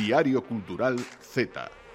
Diario Cultural Z.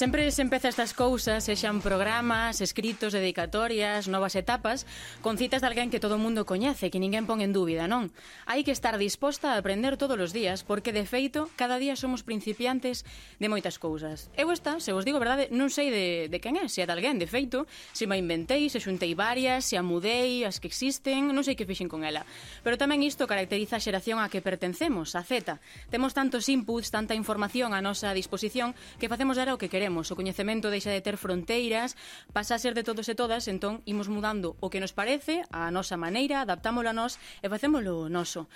Sempre se empeza estas cousas, sexan programas, escritos, dedicatorias, novas etapas, con citas de alguén que todo o mundo coñece, que ninguén pon en dúbida, non? Hai que estar disposta a aprender todos os días, porque, de feito, cada día somos principiantes de moitas cousas. Eu esta, se vos digo verdade, non sei de, de quen é, se é de alguén, de feito, se me inventei, se xuntei varias, se a mudei, as que existen, non sei que fixen con ela. Pero tamén isto caracteriza a xeración a que pertencemos, a Z. Temos tantos inputs, tanta información a nosa disposición, que facemos era o que queremos queremos. o coñecemento deixa de ter fronteiras, pasa a ser de todos e todas, entón imos mudando o que nos parece, a nosa maneira, adaptámolo a nós e facémolo noso.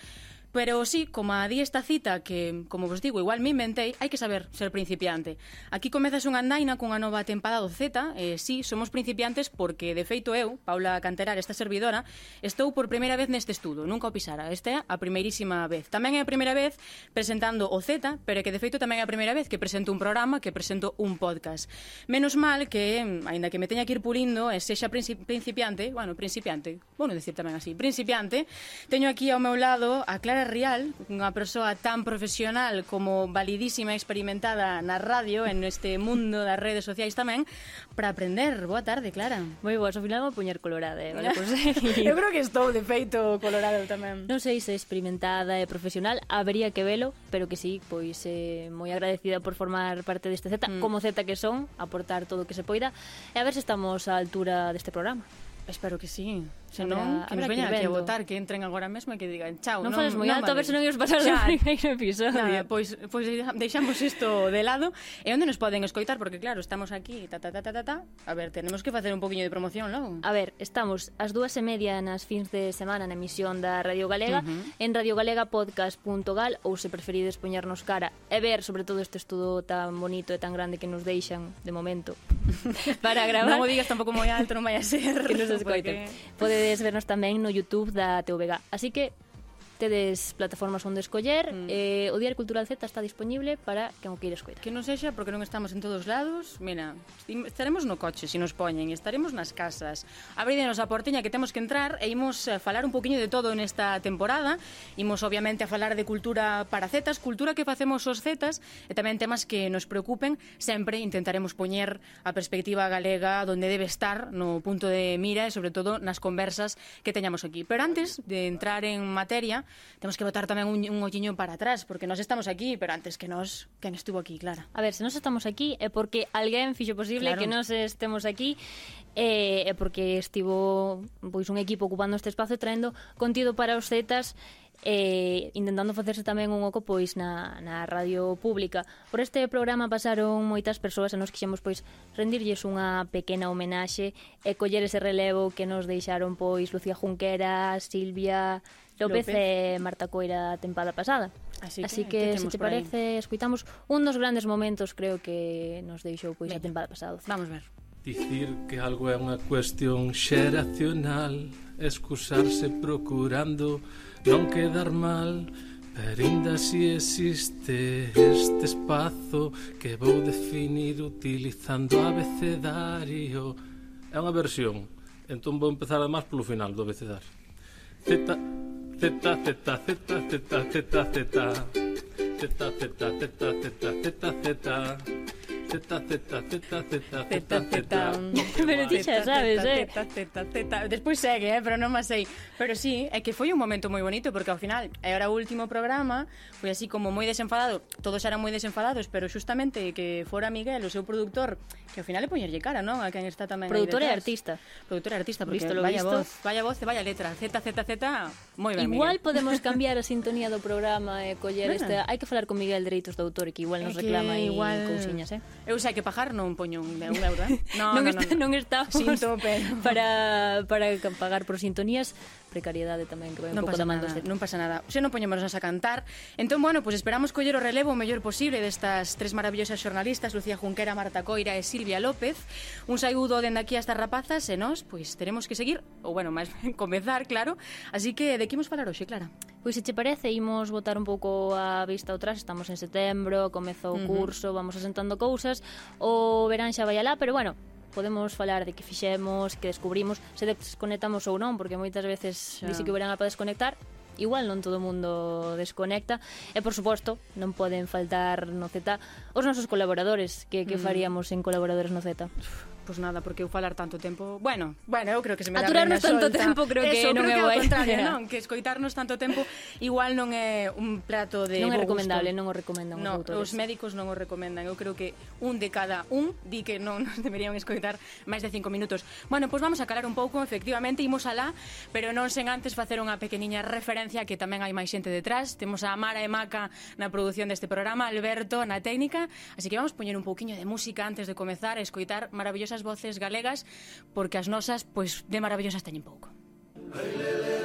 Pero sí, como a di esta cita que, como vos digo, igual me inventei, hai que saber ser principiante. Aquí comezas unha andaina cunha nova tempada do Z, eh, sí, somos principiantes porque, de feito, eu, Paula Canterar, esta servidora, estou por primeira vez neste estudo, nunca o pisara, esta é a primeirísima vez. Tamén é a primeira vez presentando o Z, pero que, de feito, tamén é a primeira vez que presento un programa, que presento un podcast. Menos mal que, aínda que me teña que ir pulindo, e sexa principiante, bueno, principiante, bueno, decir tamén así, principiante, teño aquí ao meu lado a Clara Real, unha persoa tan profesional como validísima e experimentada na radio, en este mundo das redes sociais tamén, para aprender. Boa tarde, Clara. Moi boa, ao final vou puñer colorada, eh? vale, pois pues. Eu creo que estou, de feito, colorado tamén. Non sei se experimentada e profesional, habería que velo, pero que sí, pois eh, moi agradecida por formar parte deste Z, mm. como Z que son, aportar todo o que se poida, e a ver se estamos á altura deste programa. Espero que sí. Senón, que nos veñan aquí a votar, que entren agora mesmo e que digan chao. Non, non fales moi alto, a ver se non ios pasar o primeiro episodio. Nada, pois, pois deixamos isto de lado. E onde nos poden escoitar? Porque claro, estamos aquí, ta, ta, ta, ta, ta, ta. A ver, tenemos que facer un poquinho de promoción logo. A ver, estamos ás dúas e media nas fins de semana na emisión da Radio Galega, uh -huh. en radiogalegapodcast.gal ou se preferides poñernos cara e ver sobre todo este estudo tan bonito e tan grande que nos deixan de momento para gravar. non o digas tampouco moi alto, non vai a ser. que nos escoiten. Porque... Podedes podedes vernos tamén no YouTube da TVG. Así que tedes plataformas onde escoller mm. eh, o Diario Cultural Z está disponible para que o queira escoitar. Que non sexa porque non estamos en todos lados, mira, estaremos no coche se nos poñen, estaremos nas casas. abridenos a porteña que temos que entrar e imos a falar un poquinho de todo nesta temporada. Imos obviamente a falar de cultura para zetas, cultura que facemos os zetas e tamén temas que nos preocupen. Sempre intentaremos poñer a perspectiva galega donde debe estar no punto de mira e sobre todo nas conversas que teñamos aquí. Pero antes de entrar en materia, temos que botar tamén un, un olliño para atrás, porque nós estamos aquí, pero antes que nós, quen estuvo aquí, Clara. A ver, se nós estamos aquí é porque alguén fixo posible claro. que nós estemos aquí e é porque estivo pois un equipo ocupando este espazo e traendo contido para os zetas e intentando facerse tamén un oco pois na, na radio pública. Por este programa pasaron moitas persoas e nos quixemos pois rendirlles unha pequena homenaxe e coller ese relevo que nos deixaron pois Lucía Junquera, Silvia, López, López e Marta Coira a tempada pasada. Así que, Así que, que se te parece, escuitamos un dos grandes momentos creo que nos deixou pois Venga. a tempada pasada. Vamos ver. Dicir que algo é unha cuestión xeracional Excusarse procurando non quedar mal Pero ainda si existe este espazo Que vou definir utilizando abecedario É unha versión Entón vou empezar además polo final do abecedario Z Teta, teta, teta, teta, teta, teta. Teta, teta, teta, teta, teta, teta. Teta, teta, teta, teta, teta, teta. Pero ti xa sabes, eh? Teta, teta, teta. Despois segue, eh? Pero non máis sei. Pero sí, é que foi un momento moi bonito, porque ao final, e ahora o último programa, foi así como moi desenfadado. Todos eran moi desenfadados, pero xustamente que fora Miguel, o seu productor, que ao final é poñerlle cara, non? A quen está tamén Productor e artista. Productor e artista, porque visto, vaya visto. voz, vaya voz e vaya letra. Z, Z, Z, moi ben, Igual Miguel. podemos cambiar a sintonía do programa e coller este... Hai que falar con Miguel Dereitos do Autor, que igual nos reclama aí igual... cousiñas, eh? Eu sei que pagar non poño un, un euro, eh? No, non, non, está, non, non. non estamos Sinto, pero... para, para pagar por sintonías precariedade tamén que vai un non pouco da man dos Non pasa nada, se non poñémonos a cantar. Entón, bueno, pues esperamos coller o relevo o mellor posible destas tres maravillosas xornalistas, Lucía Junquera, Marta Coira e Silvia López. Un saúdo dende aquí a estas rapazas e nós, pois, pues, teremos que seguir, ou bueno, máis ben comezar, claro. Así que, de que imos falar hoxe, Clara? Pois se che parece, imos botar un pouco a vista atrás, estamos en setembro, comezou o curso, uh -huh. vamos asentando cousas, o verán xa vai alá, pero bueno, podemos falar de que fixemos, que descubrimos, se desconectamos ou non, porque moitas veces yeah. dice que verán para desconectar, igual non todo o mundo desconecta e por suposto non poden faltar no Z os nosos colaboradores que, que mm. faríamos en colaboradores no Z Pois nada, porque eu falar tanto tempo... Bueno, bueno, eu creo que se me dá Aturarnos tanto solta. tempo creo Eso, que non creo é guai. contrario, non? Que escoitarnos tanto tempo igual non é un plato de Non é recomendable, gusto. non o recomendan no, os autores. os médicos non o recomendan. Eu creo que un de cada un di que non nos deberían escoitar máis de cinco minutos. Bueno, pois vamos a calar un pouco, efectivamente, imos alá, pero non sen antes facer unha pequeniña referencia que tamén hai máis xente detrás. Temos a Mara e Maca na produción deste programa, Alberto na técnica, así que vamos poñer un pouquiño de música antes de comezar a escoitar maravillosa esas voces galegas porque as nosas, pois, de maravillosas teñen pouco. Hey,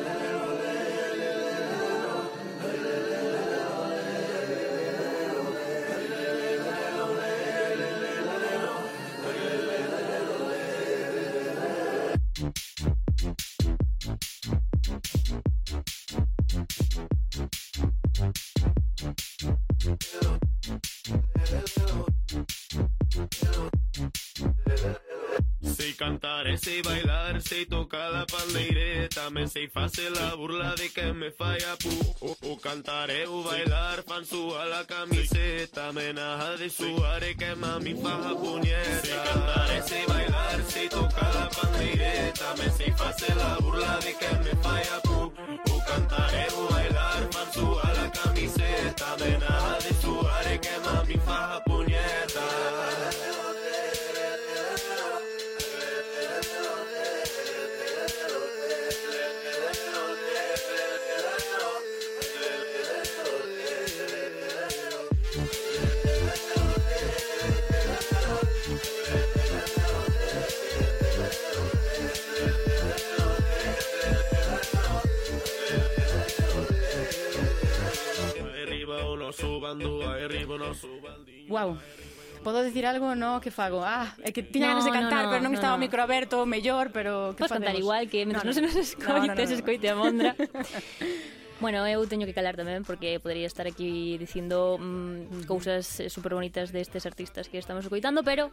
cantar, sé bailar, sé tocar la pandeireta, me sei facer la burla de que me falla pu. O, o cantaré o bailar, fan a la camiseta, menaja de suare que mami faja puñeta. Sé cantar, sé bailar, sé tocar la pandeireta, me sei facer la burla de que me falla pu. O cantaré o bailar, fan a la camiseta, menaja de suare que mami cuando arriba. Wow. Podo dicir algo, no, que fago? Ah, é que tiña no, ganas de cantar, no, no, pero non no, estaba no. micro aberto, mellor, pero que Podes cantar igual que mentre no, non se nos escoite, no, no, no. escoite a Mondra. Bueno, eu teño que calar tamén porque podría estar aquí dicindo mm, cousas eh, super bonitas destes artistas que estamos escoitando, pero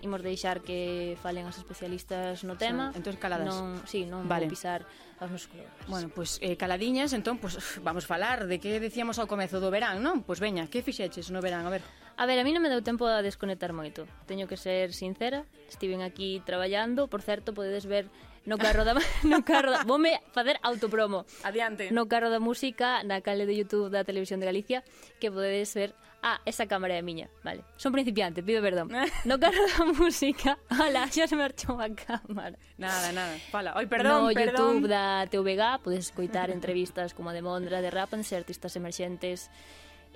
imos deixar que falen as especialistas no tema. Sí, entón caladas. Non, sí, non vale. vou pisar aos meus. Eh, bueno, pois pues, eh, caladiñas, entón, pois, pues, vamos falar de que decíamos ao comezo do verán, non? Pois pues, veña, que fixeches no verán? A ver. A ver, a mí non me deu tempo a desconectar moito. Teño que ser sincera. Estiven aquí traballando. Por certo, podedes ver no carro da... no carro da... Vome facer autopromo. Adiante. No carro da música, na cale de YouTube da Televisión de Galicia, que podedes ver Ah, esa cámara é miña, vale. Son principiante, pido perdón. No caro da música. Ala, xa se marchou a cámara. Nada, nada. Fala. Oi, perdón, no, perdón. YouTube da TVG podes escoitar entrevistas como a de Mondra, de Rapans, artistas emerxentes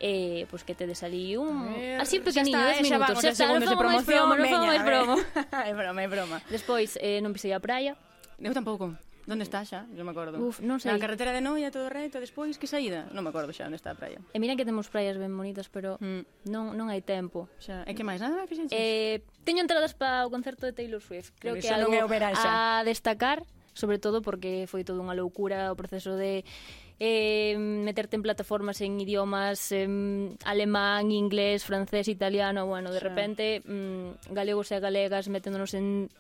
eh, pois pues que te ali un ver, así pequeniño, 10 eh, minutos, xa está, non fomos promoción, promo, non fomos máis promo. É broma, é broma. Despois eh, non pisei a praia. Eu tampouco. Donde está xa? Non me acordo. Uf, non sei. Na carretera de Noia, todo recto, despois que saída? Non me acordo xa onde está a praia. E eh, mira que temos praias ben bonitas, pero mm. non non hai tempo. Xa, e que máis? Nada, ah, fixenches? Eh, teño entradas para o concerto de Taylor Swift. Creo Pero que algo a destacar sobre todo porque foi toda unha loucura o proceso de eh, meterte en plataformas en idiomas eh, alemán, inglés, francés, italiano, bueno, de sí. repente mm, galegos e galegas meténdonos en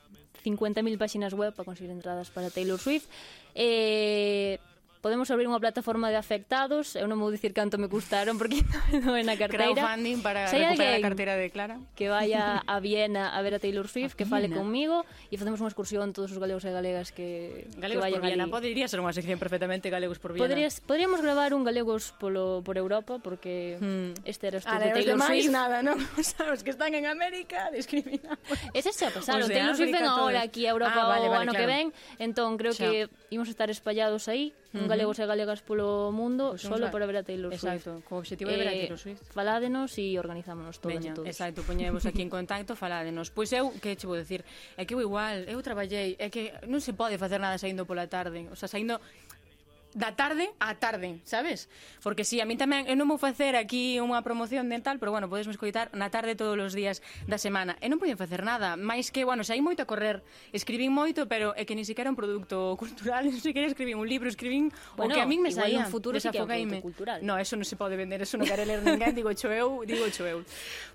50.000 páxinas web para conseguir entradas para Taylor Swift. Eh, podemos abrir unha plataforma de afectados, eu non vou dicir canto me custaron porque non é na carteira. Crowdfunding para Se recuperar a carteira de Clara. Que vaya a Viena a ver a Taylor Swift, a que fale comigo e facemos unha excursión todos os galegos e galegas que, galegos que vayan por Viena. Ali. Podería ser unha sección perfectamente galegos por Viena. Podrías, podríamos gravar un galegos polo, por Europa porque hmm. este era o estudo de Taylor Swift. nada, non? Sabes que están en América discriminamos. Ese xa pasaron. o Taylor Swift ven agora aquí a Europa ah, vale, vale, o ano claro. que ven. Entón, creo Xa. que imos estar espallados aí, un galegos e galegas polo mundo pues solo para ver a Taylor Swift. Exacto, co obxectivo de ver a eh, Taylor Swift. Faládenos e organizámonos todos Veña, e todos. Exacto, poñemos aquí en contacto, faládenos. Pois eu, que che vou decir, é que eu igual, eu traballei, é que non se pode facer nada saindo pola tarde, o sea, saindo da tarde á tarde, sabes? Porque si sí, a mí tamén eu non vou facer aquí unha promoción de tal, pero bueno, podes me escoitar na tarde todos os días da semana. E non poden facer nada, máis que, bueno, saí moito a correr, escribín moito, pero é que ni siquiera un produto cultural, non sei que escribín un libro, escribín bueno, o que a min me saía. Un futuro sí que é un cultural. No, eso non se pode vender, eso non quere ler ninguén, digo cho eu, digo cho eu.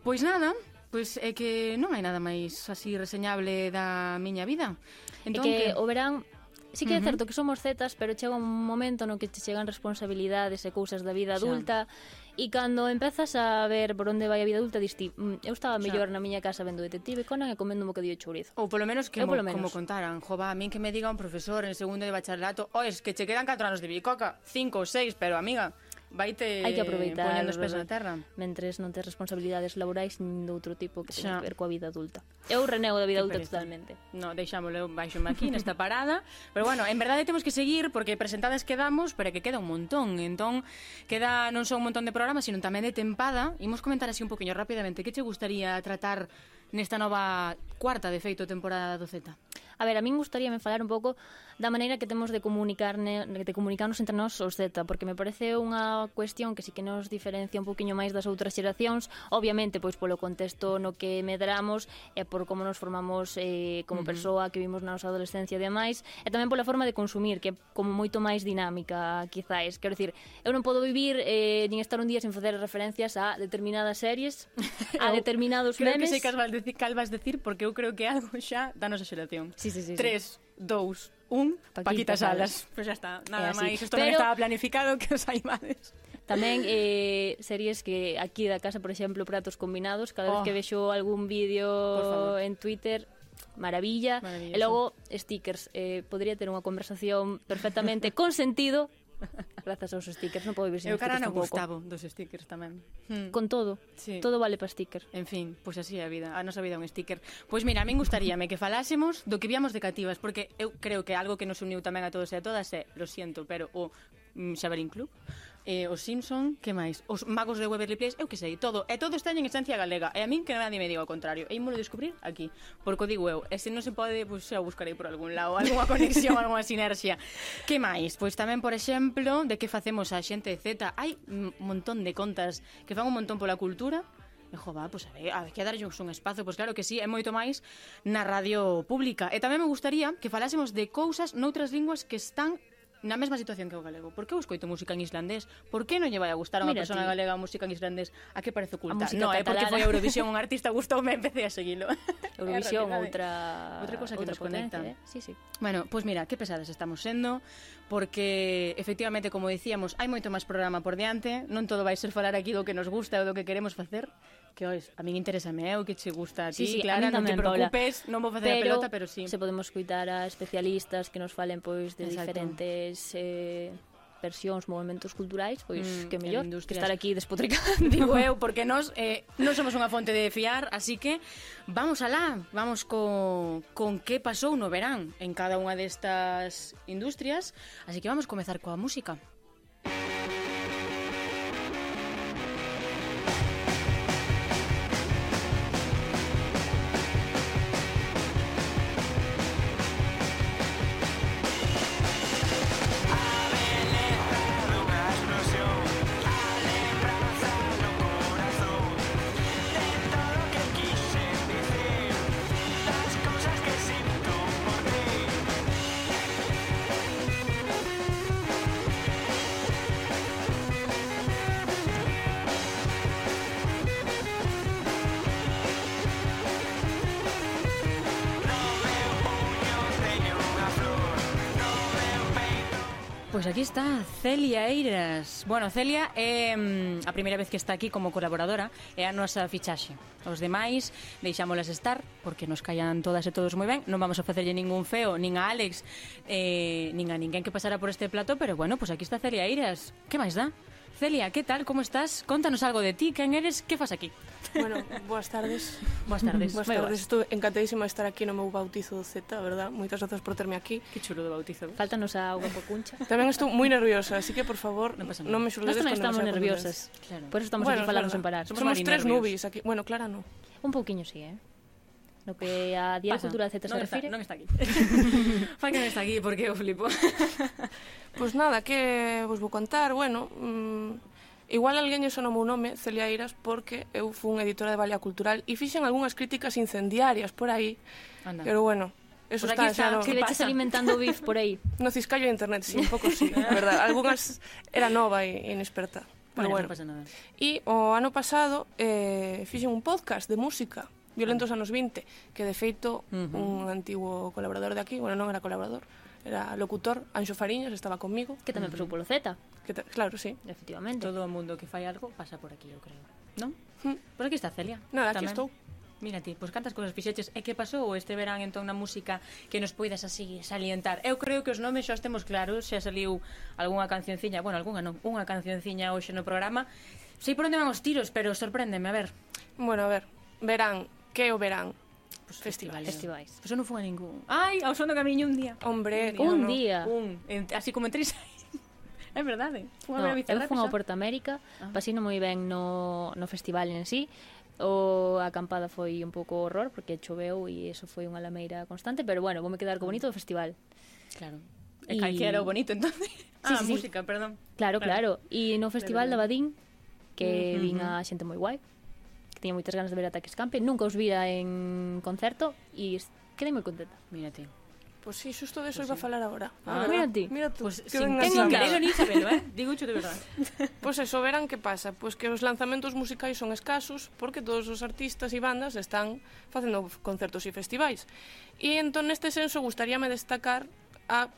Pois nada, Pois é que non hai nada máis así reseñable da miña vida. Entón, é que entón, o verán sí que é certo que somos zetas, pero chega un momento no que te chegan responsabilidades e cousas da vida adulta e cando empezas a ver por onde vai a vida adulta diste, mm, eu estaba mellor na miña casa vendo Detective Conan e comendo un bocadillo de chourizo. Ou polo menos que eu, mo, polo menos. como contaran, jova, a min que me diga un profesor en segundo de bacharelato, oh, es que che quedan 4 anos de bicoca, 5 ou 6, pero amiga, vaite Hai que aproveitar poñendo os pés na terra. Mentres non tes responsabilidades laborais nin de outro tipo que teña que ver coa vida adulta. Eu renego da vida adulta totalmente. No, deixámolo, baixo aquí nesta parada. Pero bueno, en verdade temos que seguir porque presentadas quedamos, pero que queda un montón. Entón, queda non só un montón de programas, sino tamén de tempada. Imos comentar así un poquinho rapidamente. Que che gustaría tratar nesta nova cuarta, de feito, temporada do Z A ver, a min gustaríame falar un pouco da maneira que temos de comunicar de comunicarnos entre nós os Z, porque me parece unha cuestión que sí que nos diferencia un poquinho máis das outras xeracións, obviamente pois polo contexto no que medramos e por como nos formamos eh, como uh -huh. persoa que vimos na nosa adolescencia e demais, e tamén pola forma de consumir, que é como moito máis dinámica, quizáis. Quero dicir, eu non podo vivir eh, nin estar un día sen facer referencias a determinadas series, a determinados creo memes. Creo que sei que as vas decir, calvas decir porque eu creo que algo xa da nosa xeración. Sí, sí, sí. Tres, sí. dous, un Paquita, Paquita Salas. Salas. Pois pues xa está, eh, nada é máis. Isto Pero... non estaba planificado que os saibades. Tamén eh, series que aquí da casa, por exemplo, Pratos Combinados, cada vez oh. que vexo algún vídeo en Twitter, maravilla. E logo, stickers. Eh, podría ter unha conversación perfectamente con sentido Grazas aos stickers, non podo vivir sen Eu cara non gustavo dos stickers tamén. Hmm. Con todo, sí. todo vale para sticker. En fin, pois pues así é a vida, a nosa vida é un sticker. Pois pues mira, a min gustaríame que falásemos do que víamos de cativas, porque eu creo que algo que nos uniu tamén a todos e a todas é, lo siento, pero o mm, Xaverín Club eh, os Simpson, que máis? Os magos de Waverly Place, eu que sei, todo. E todo está en esencia galega. E a min que nadie me diga o contrario. E ímolo descubrir aquí. Porque o digo eu, e se non se pode, pois pues, xa buscarei por algún lado, algunha conexión, algunha sinerxia. Que máis? Pois tamén, por exemplo, de que facemos a xente de Z. Hai un montón de contas que fan un montón pola cultura, E jo, va, pois a ver, a ver, que darlle un espazo, pois claro que sí, é moito máis na radio pública. E tamén me gustaría que falásemos de cousas noutras linguas que están na mesma situación que o galego. Por que eu escoito música en islandés? Por que non lle vai a gustar a unha persona galega a música en islandés? A que parece oculta? No, é porque foi a Eurovisión, un artista gustoume e empecé a seguilo. Eurovisión, outra outra cosa que outra nos conecta. Eh? Sí, sí. Bueno, pois pues mira, que pesadas estamos sendo, porque efectivamente, como dicíamos, hai moito máis programa por diante, non todo vai ser falar aquí do que nos gusta ou do que queremos facer, que ois, a min interésame, eu o que che gusta a ti, sí, sí, Clara, non te preocupes, Paula. non vou facer pero, a pelota, pero sí. Se podemos cuidar a especialistas que nos falen pois de Exacto. diferentes máis eh, versións, movimentos culturais, pois mm, que mellor que estar aquí despotricando. Digo eu, porque nós eh, non somos unha fonte de fiar, así que vamos alá, vamos co, con que pasou no verán en cada unha destas industrias, así que vamos comezar coa música. Pois aquí está Celia Eiras. Bueno, Celia é mm, a primeira vez que está aquí como colaboradora é a nosa fichaxe. Os demais deixámolas estar porque nos callan todas e todos moi ben. Non vamos a facerlle ningún feo, nin a Alex, eh, nin a ninguén que pasara por este plato, pero bueno, pois aquí está Celia Eiras. Que máis dá? Celia, ¿qué tal? ¿Cómo estás? Contanos algo de ti, quen eres, que fas aquí? Bueno, boas tardes. Boas tardes. Boas tardes, estou encantadísima de estar aquí no meu bautizo Z, verdad? Moitas grazas por terme aquí. Que chulo do bautizo. ¿ves? Fáltanos a agua cuncha. Tamén estou moi nerviosa, así que por favor, non, no me xulguedes con estamos nerviosas. Claro. Por eso estamos bueno, aquí falando claro. sen parar. Somos, Somos tres nervios. nubis aquí. Bueno, Clara no. Un pouquiño sí, eh? no que a Día Pasa. Cultural Z se non refire. Non está aquí. Fai que non está aquí, porque eu flipo. pois pues nada, que vos vou contar, bueno... Mmm, Igual alguén lle sonou o meu nome, Celia Eiras, porque eu fun editora de Balea Cultural e fixen algunhas críticas incendiarias por aí. Anda. Pero bueno, Eso por aquí está, está no, que leches alimentando bif por aí. No ciscallo de internet, sí, un pouco sí, a verdad. Algunhas era nova e inexperta. Pero bueno, bueno. No pasa nada. E o ano pasado eh, fixen un podcast de música violentos anos 20, que de feito uh -huh. un antigo colaborador de aquí, bueno, non era colaborador, era locutor, Anxo Fariñas estaba comigo. Que tamén pasou polo Z. Que claro, sí. Efectivamente. Todo o mundo que fai algo pasa por aquí, eu creo. Non? Hmm. Por aquí está Celia. Nada, tamén. aquí estou. Mira ti, pois cantas cousas fixeches E que pasou este verán entón na música Que nos poidas así salientar Eu creo que os nomes xa os temos claros Xa saliu algunha cancionciña Bueno, algunha non, unha cancionciña hoxe no programa Sei por onde van os tiros, pero sorpréndeme, a ver Bueno, a ver, verán que é o verán? Pues festivais. Festivais. Pois pues eu non fui a ningún. Ai, ao son do camiño un día. Hombre, un día. Un, no? día. un. así como en tres É verdade. Fui no, eu fui ao Porto América, ah. pasino moi ben no, no festival en sí, O a acampada foi un pouco horror porque choveu e eso foi unha lameira constante, pero bueno, vou me quedar co ah. bonito do festival. Claro. E y... calquera o bonito, entonces. Sí, ah, sí, música, sí. perdón. Claro, claro. E claro. no festival de Badín, que uh -huh. vin a xente moi guai tiña moitas ganas de ver Ataques Campe, nunca os vira en concerto e quedei moi contenta. Mira ti. Pois pues sí, xusto de eso pues iba a falar agora. Ah, mira ti. Mira tú. Pues que sin tengo querido ni sabelo, eh? Digo de verdade. Pois pues eso, verán que pasa. Pois pues que os lanzamentos musicais son escasos porque todos os artistas e bandas están facendo concertos e festivais. E entón neste senso gustaríame destacar a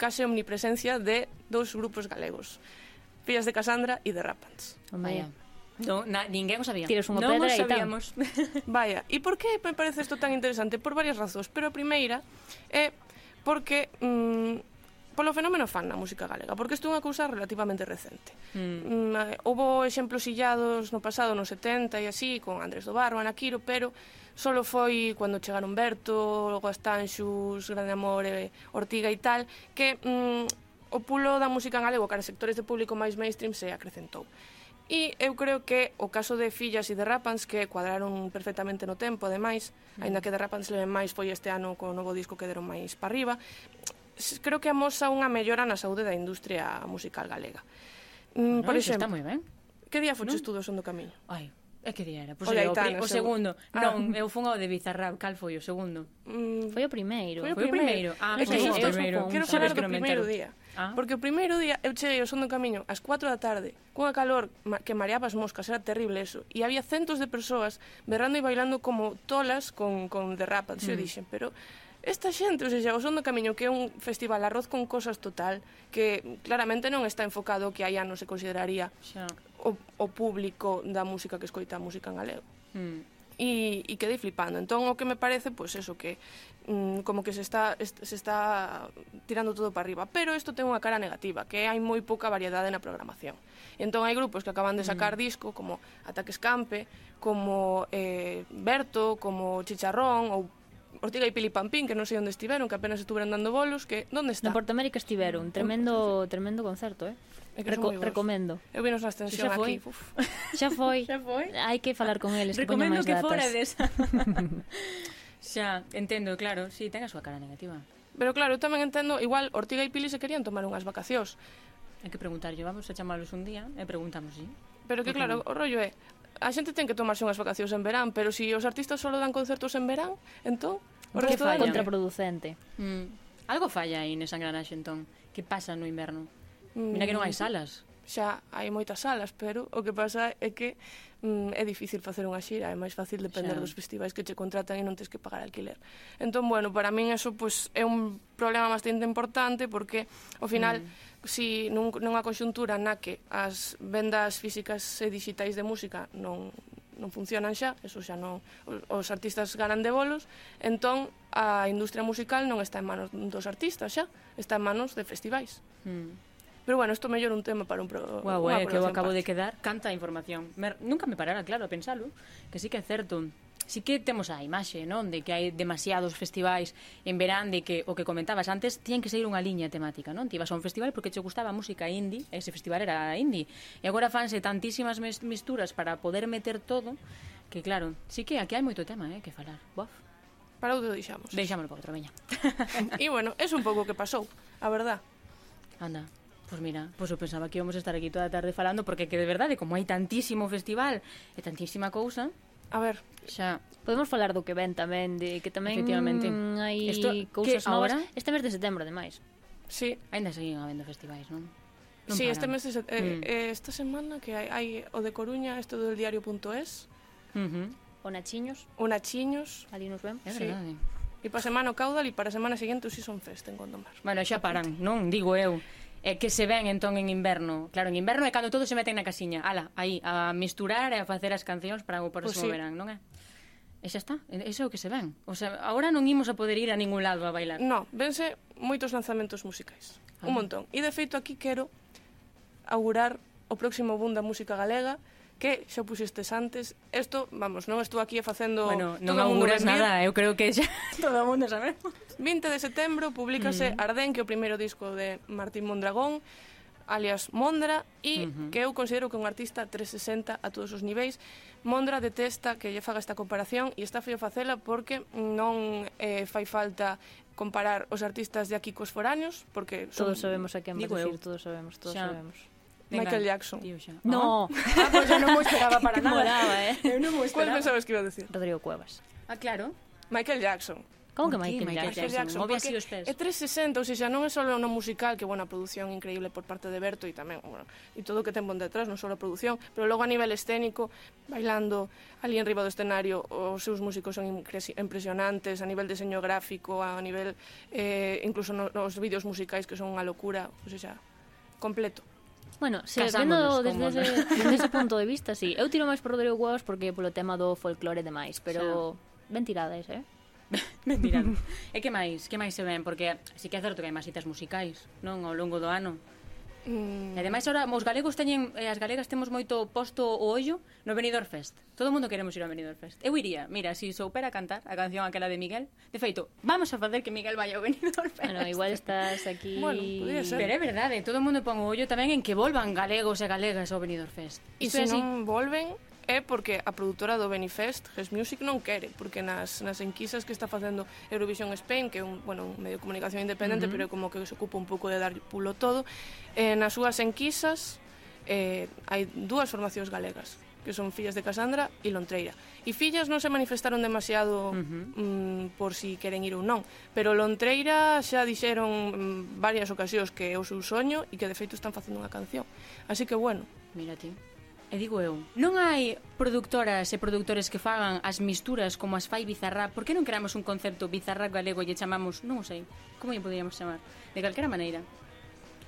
case omnipresencia de dous grupos galegos. Fillas de Casandra e de Rapants. Oh, No, na, ninguén o sabía. Tiras unha non pedra e tal. sabíamos. Vaya, e por que me parece isto tan interesante? Por varias razóns, pero a primeira é porque mm, polo fenómeno fan na música galega, porque isto é unha cousa relativamente recente. Mm. Mm, eh, houbo exemplos illados no pasado, nos 70 e así, con Andrés do Barro, Ana Quiro, pero solo foi cando chegaron Berto, Guastanxus, Grande Amor, eh, Ortiga e tal, que mm, o pulo da música en galego cara sectores de público máis mainstream se acrecentou. E eu creo que o caso de Fillas e de Rapans, que cuadraron perfectamente no tempo, ademais, mm. aínda que de Rapans leven máis foi este ano co novo disco que deron máis para arriba, creo que amosa unha mellora na saúde da industria musical galega. Mm, no, por exemplo, está moi ben. Que día foches no? tú do Son do Camiño? Ai, é que día era? Pois o, era, Aitana, o, o segundo. Ah. Non, eu fun ao de Bizarrap. Cal foi o segundo? Mm. Foi o primeiro. Foi o primeiro. Foi o primeiro. Ah, é que, eu, primeiro. Quero falar do primeiro día. Ah. Porque o primeiro día eu cheguei ao son do camiño ás 4 da tarde, cunha calor que mareaba as moscas, era terrible eso. E había centos de persoas berrando e bailando como tolas con, con derrapas, mm. se dixen, pero esta xente, ou seja, o Son do Camiño que é un festival arroz con cosas total que claramente non está enfocado que hai anos se consideraría Xa. O, o público da música que escoita a música en galego. Mm. E, e quedei flipando. Entón, o que me parece, pois, pues, eso, que Mm, como que se está, se está tirando todo para arriba. Pero isto ten unha cara negativa, que hai moi pouca variedade na programación. Entón hai grupos que acaban de sacar mm. disco, como Ataques Campe, como eh, Berto, como Chicharrón, ou Ortiga e Pili Pampín, que non sei onde estiveron, que apenas estiveron dando bolos, que onde está? No Porto América estiveron, tremendo, tremendo concerto, eh? É que Reco recomendo. Eu vinos na extensión xa foi. aquí. Uf. Xa foi. xa foi. Hai que falar con eles, que Recomendo que, que fora desa. Xa, entendo, claro, si, sí, ten a súa cara negativa. Pero claro, eu tamén entendo, igual Ortiga e Pili se querían tomar unhas vacacións. Hai que preguntarlle, vamos a chamalos un día e preguntamos, sí. Pero que claro, o rollo é, a xente ten que tomarse unhas vacacións en verán, pero se si os artistas só dan concertos en verán, entón, o resto é eh. contraproducente. Mm. Algo falla aí nesa engranaxe, entón. Que pasa no inverno? Mm. Mira que non hai salas xa hai moitas salas, pero o que pasa é que mm, é difícil facer unha xira, é máis fácil depender xa. dos festivais que che contratan e non tens que pagar alquiler. Entón, bueno, para min eso pues, é un problema bastante importante porque ao final mm. si nun, nunha conxuntura na que as vendas físicas e digitais de música non non funcionan xa, eso xa non os artistas ganan de bolos, entón a industria musical non está en manos dos artistas xa, está en manos de festivais. Mm. Pero bueno, isto mellor un tema para un pro... Guau, eh, que eu acabo parte. de quedar canta información. Me, nunca me parara, claro, a pensalo, que sí que é certo. Sí que temos a imaxe, non, de que hai demasiados festivais en verán de que o que comentabas antes tien que seguir unha liña temática, non? Ti ibas a un festival porque che gustaba a música indie, ese festival era indie. E agora fanse tantísimas misturas para poder meter todo, que claro, sí que aquí hai moito tema, eh, que falar. Bof. Para outro deixamos. Deixámoslo para outra veña. e bueno, é un pouco o que pasou, a verdad. Anda. Pois pues mira, pois pues eu pensaba que íbamos estar aquí toda a tarde falando porque que de verdade, como hai tantísimo festival e tantísima cousa, A ver, xa podemos falar do que ven tamén, de que tamén Efectivamente. hai cousas que, novas. Ahora? Este mes de setembro, ademais. sí, Ainda seguen habendo festivais, non? non sí, este mes de set- eh, Mm. eh, esta semana que hai, hai o de Coruña, isto do diario.es, Uh -huh. O Nachiños, o Nachiños, ali nos vemos. É Sí. verdade. e para semana o Caudal e para a semana seguinte o Season Fest en Gondomar. Bueno, xa paran, non? Digo eu é que se ven entón en inverno. Claro, en inverno é cando todos se meten na casiña. Ala, aí, a misturar e a facer as cancións para o próximo pues pois sí. verán, non é? E xa está, iso é o que se ven. O sea, agora non imos a poder ir a ningún lado a bailar. No, vense moitos lanzamentos musicais. Ah. Un montón. E de feito aquí quero augurar o próximo boom da música galega que xa puxestes antes, isto, vamos, non estou aquí facendo bueno, non todo auguras nada, eh, eu creo que xa todo o mundo sabemos. 20 de setembro publicase mm. Ardén, que é o primeiro disco de Martín Mondragón, alias Mondra, e uh -huh. que eu considero que é un artista 360 a todos os niveis. Mondra detesta que lle faga esta comparación e está feo facela porque non eh, fai falta comparar os artistas de aquí cos foráneos, porque son... Todos sabemos a quen vas decir, todos sabemos, todos Xa. sabemos. Venga, Michael Jackson. Tío, xa. No. Ah, pues eu non mo esperaba para nada. Molaba, eh? Eu non mo esperaba. Cuál pensabas que iba a decir? Rodrigo Cuevas. Ah, claro. Michael Jackson. Como que Michael, Michael Jackson? Jackson Obvio así os pés. É 360, ou seja, non é só no musical, que bueno, produción increíble por parte de Berto e tamén, bueno, e todo o que ten bon detrás, non só a produción, pero logo a nivel escénico, bailando ali enriba do escenario, os seus músicos son impresionantes, a nivel diseño gráfico, a nivel eh, incluso no, nos vídeos musicais que son unha locura, ou seja, completo. Bueno, se vendo desde ese, desde ese punto de vista, sí. Eu tiro máis por Rodrigo Cuevas porque polo tema do folclore e demais, pero xa. ben tirades, eh? ben tirado. e que máis? Que máis se ven? Porque sí que é certo que hai máis citas musicais, non? Ao longo do ano. Mm. E ademais ora os galegos teñen e as galegas temos moito posto o ollo no Benidorm Fest. Todo o mundo queremos ir ao Benidorm Fest. Eu iría, mira, se si soupera cantar a canción aquela de Miguel. De feito, vamos a facer que Miguel vaya ao Benidorm Fest. Bueno, igual estás aquí. Bueno, ser. Pero é verdade, todo o mundo pon o ollo tamén en que volvan galegos e galegas ao Benidorm Fest. E se non volven, é porque a produtora do Benifest, Ges Music, non quere, porque nas, nas enquisas que está facendo Eurovision Spain, que é un, bueno, un medio de comunicación independente, uh -huh. pero como que se ocupa un pouco de dar pulo todo, eh, nas súas enquisas eh, hai dúas formacións galegas, que son Fillas de Casandra e Lontreira. E Fillas non se manifestaron demasiado uh -huh. mm, por si queren ir ou non, pero Lontreira xa dixeron mm, varias ocasións que é o seu soño e que de feito están facendo unha canción. Así que bueno. Mira ti. E digo eu, non hai productoras e productores que fagan as misturas como as fai Bizarrap, por que non creamos un concepto Bizarrap galego e lle chamamos, non o sei, como lle poderíamos chamar? De calquera maneira.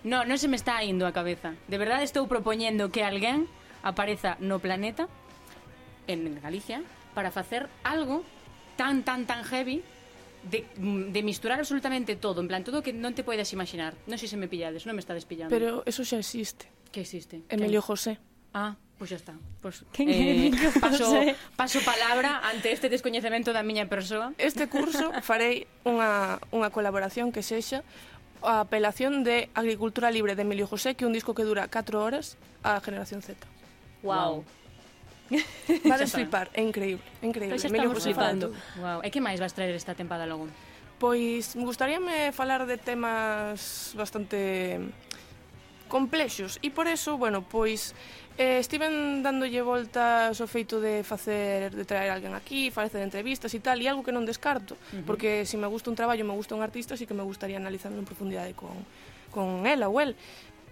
No, non se me está indo a cabeza. De verdade estou propoñendo que alguén apareza no planeta, en Galicia, para facer algo tan, tan, tan heavy de, de misturar absolutamente todo, en plan, todo que non te podes imaginar. Non sei se me pillades, non me estades pillando. Pero eso xa existe. Que existe? Emilio. José. Ah, Pois pues xa está. Pois pues, eh, paso, paso palabra ante este descoñecemento da miña persoa. Este curso farei unha, unha colaboración que sexa a apelación de Agricultura Libre de Emilio José, que é un disco que dura 4 horas a Generación Z. Wow. wow. Vades flipar, é increíble, é increíble. Pois Emilio José flipando. Wow. E que máis vas traer esta tempada logo? Pois me gustaríame falar de temas bastante complexos e por eso, bueno, pois Eh, estiven dándolle voltas ao feito de facer de traer alguén aquí, facer entrevistas e tal, e algo que non descarto, uh -huh. porque se si me gusta un traballo, me gusta un artista, así que me gustaría analizarlo en profundidade con, con ela ou el.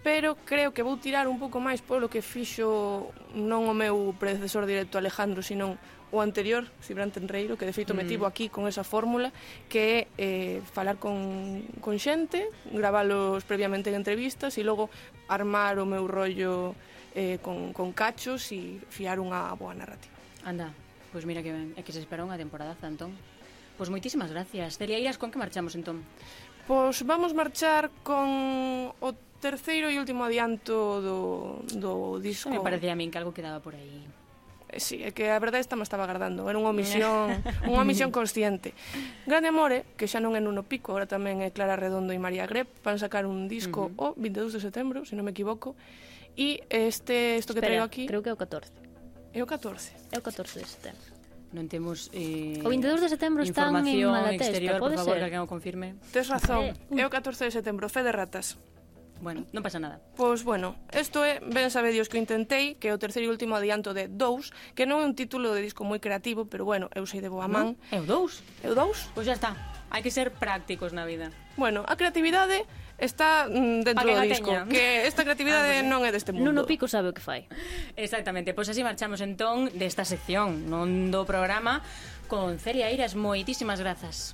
Pero creo que vou tirar un pouco máis polo que fixo non o meu predecesor directo Alejandro, sino o anterior, Cibrán Tenreiro, que de feito mm. me tivo aquí con esa fórmula, que é eh, falar con, con xente, gravalos previamente en entrevistas e logo armar o meu rollo eh, con, con cachos e fiar unha boa narrativa. Anda, pois mira que ben, é que se espera unha temporada, Antón. Pois moitísimas gracias. Celia Iras, con que marchamos entón? Pois vamos marchar con o terceiro e último adianto do, do disco. Eso me parecía a min que algo quedaba por aí. Eh, sí, é que a verdade esta me estaba agardando. Era unha eh. omisión, unha omisión consciente. Grande Amore, eh, que xa non é Nuno Pico, agora tamén é Clara Redondo e María Grep, van sacar un disco uh -huh. o 22 de setembro, se non me equivoco, E este isto que Espera, traigo aquí... creo que é o 14. É o 14. É o 14 de setembro. Non temos eh, O 22 de setembro están en Malatesta, exterior, pode por favor, ser? que alguén o confirme. Tes razón, eh, é o 14 de setembro, fe de ratas. Bueno, non pasa nada. Pois, bueno, isto é Ben sabe Dios que intentei, que é o terceiro e último adianto de Dous, que non é un título de disco moi creativo, pero bueno, eu sei de boa man. É o Dous? É o Dous? Pois pues já está, hai que ser prácticos na vida. Bueno, a creatividade está mm, dentro do disco, teña. que esta creatividade ah, non é deste mundo. Nuno Pico sabe o que fai. Exactamente, pois así marchamos entón desta sección non do programa con Celia Iras, moitísimas grazas.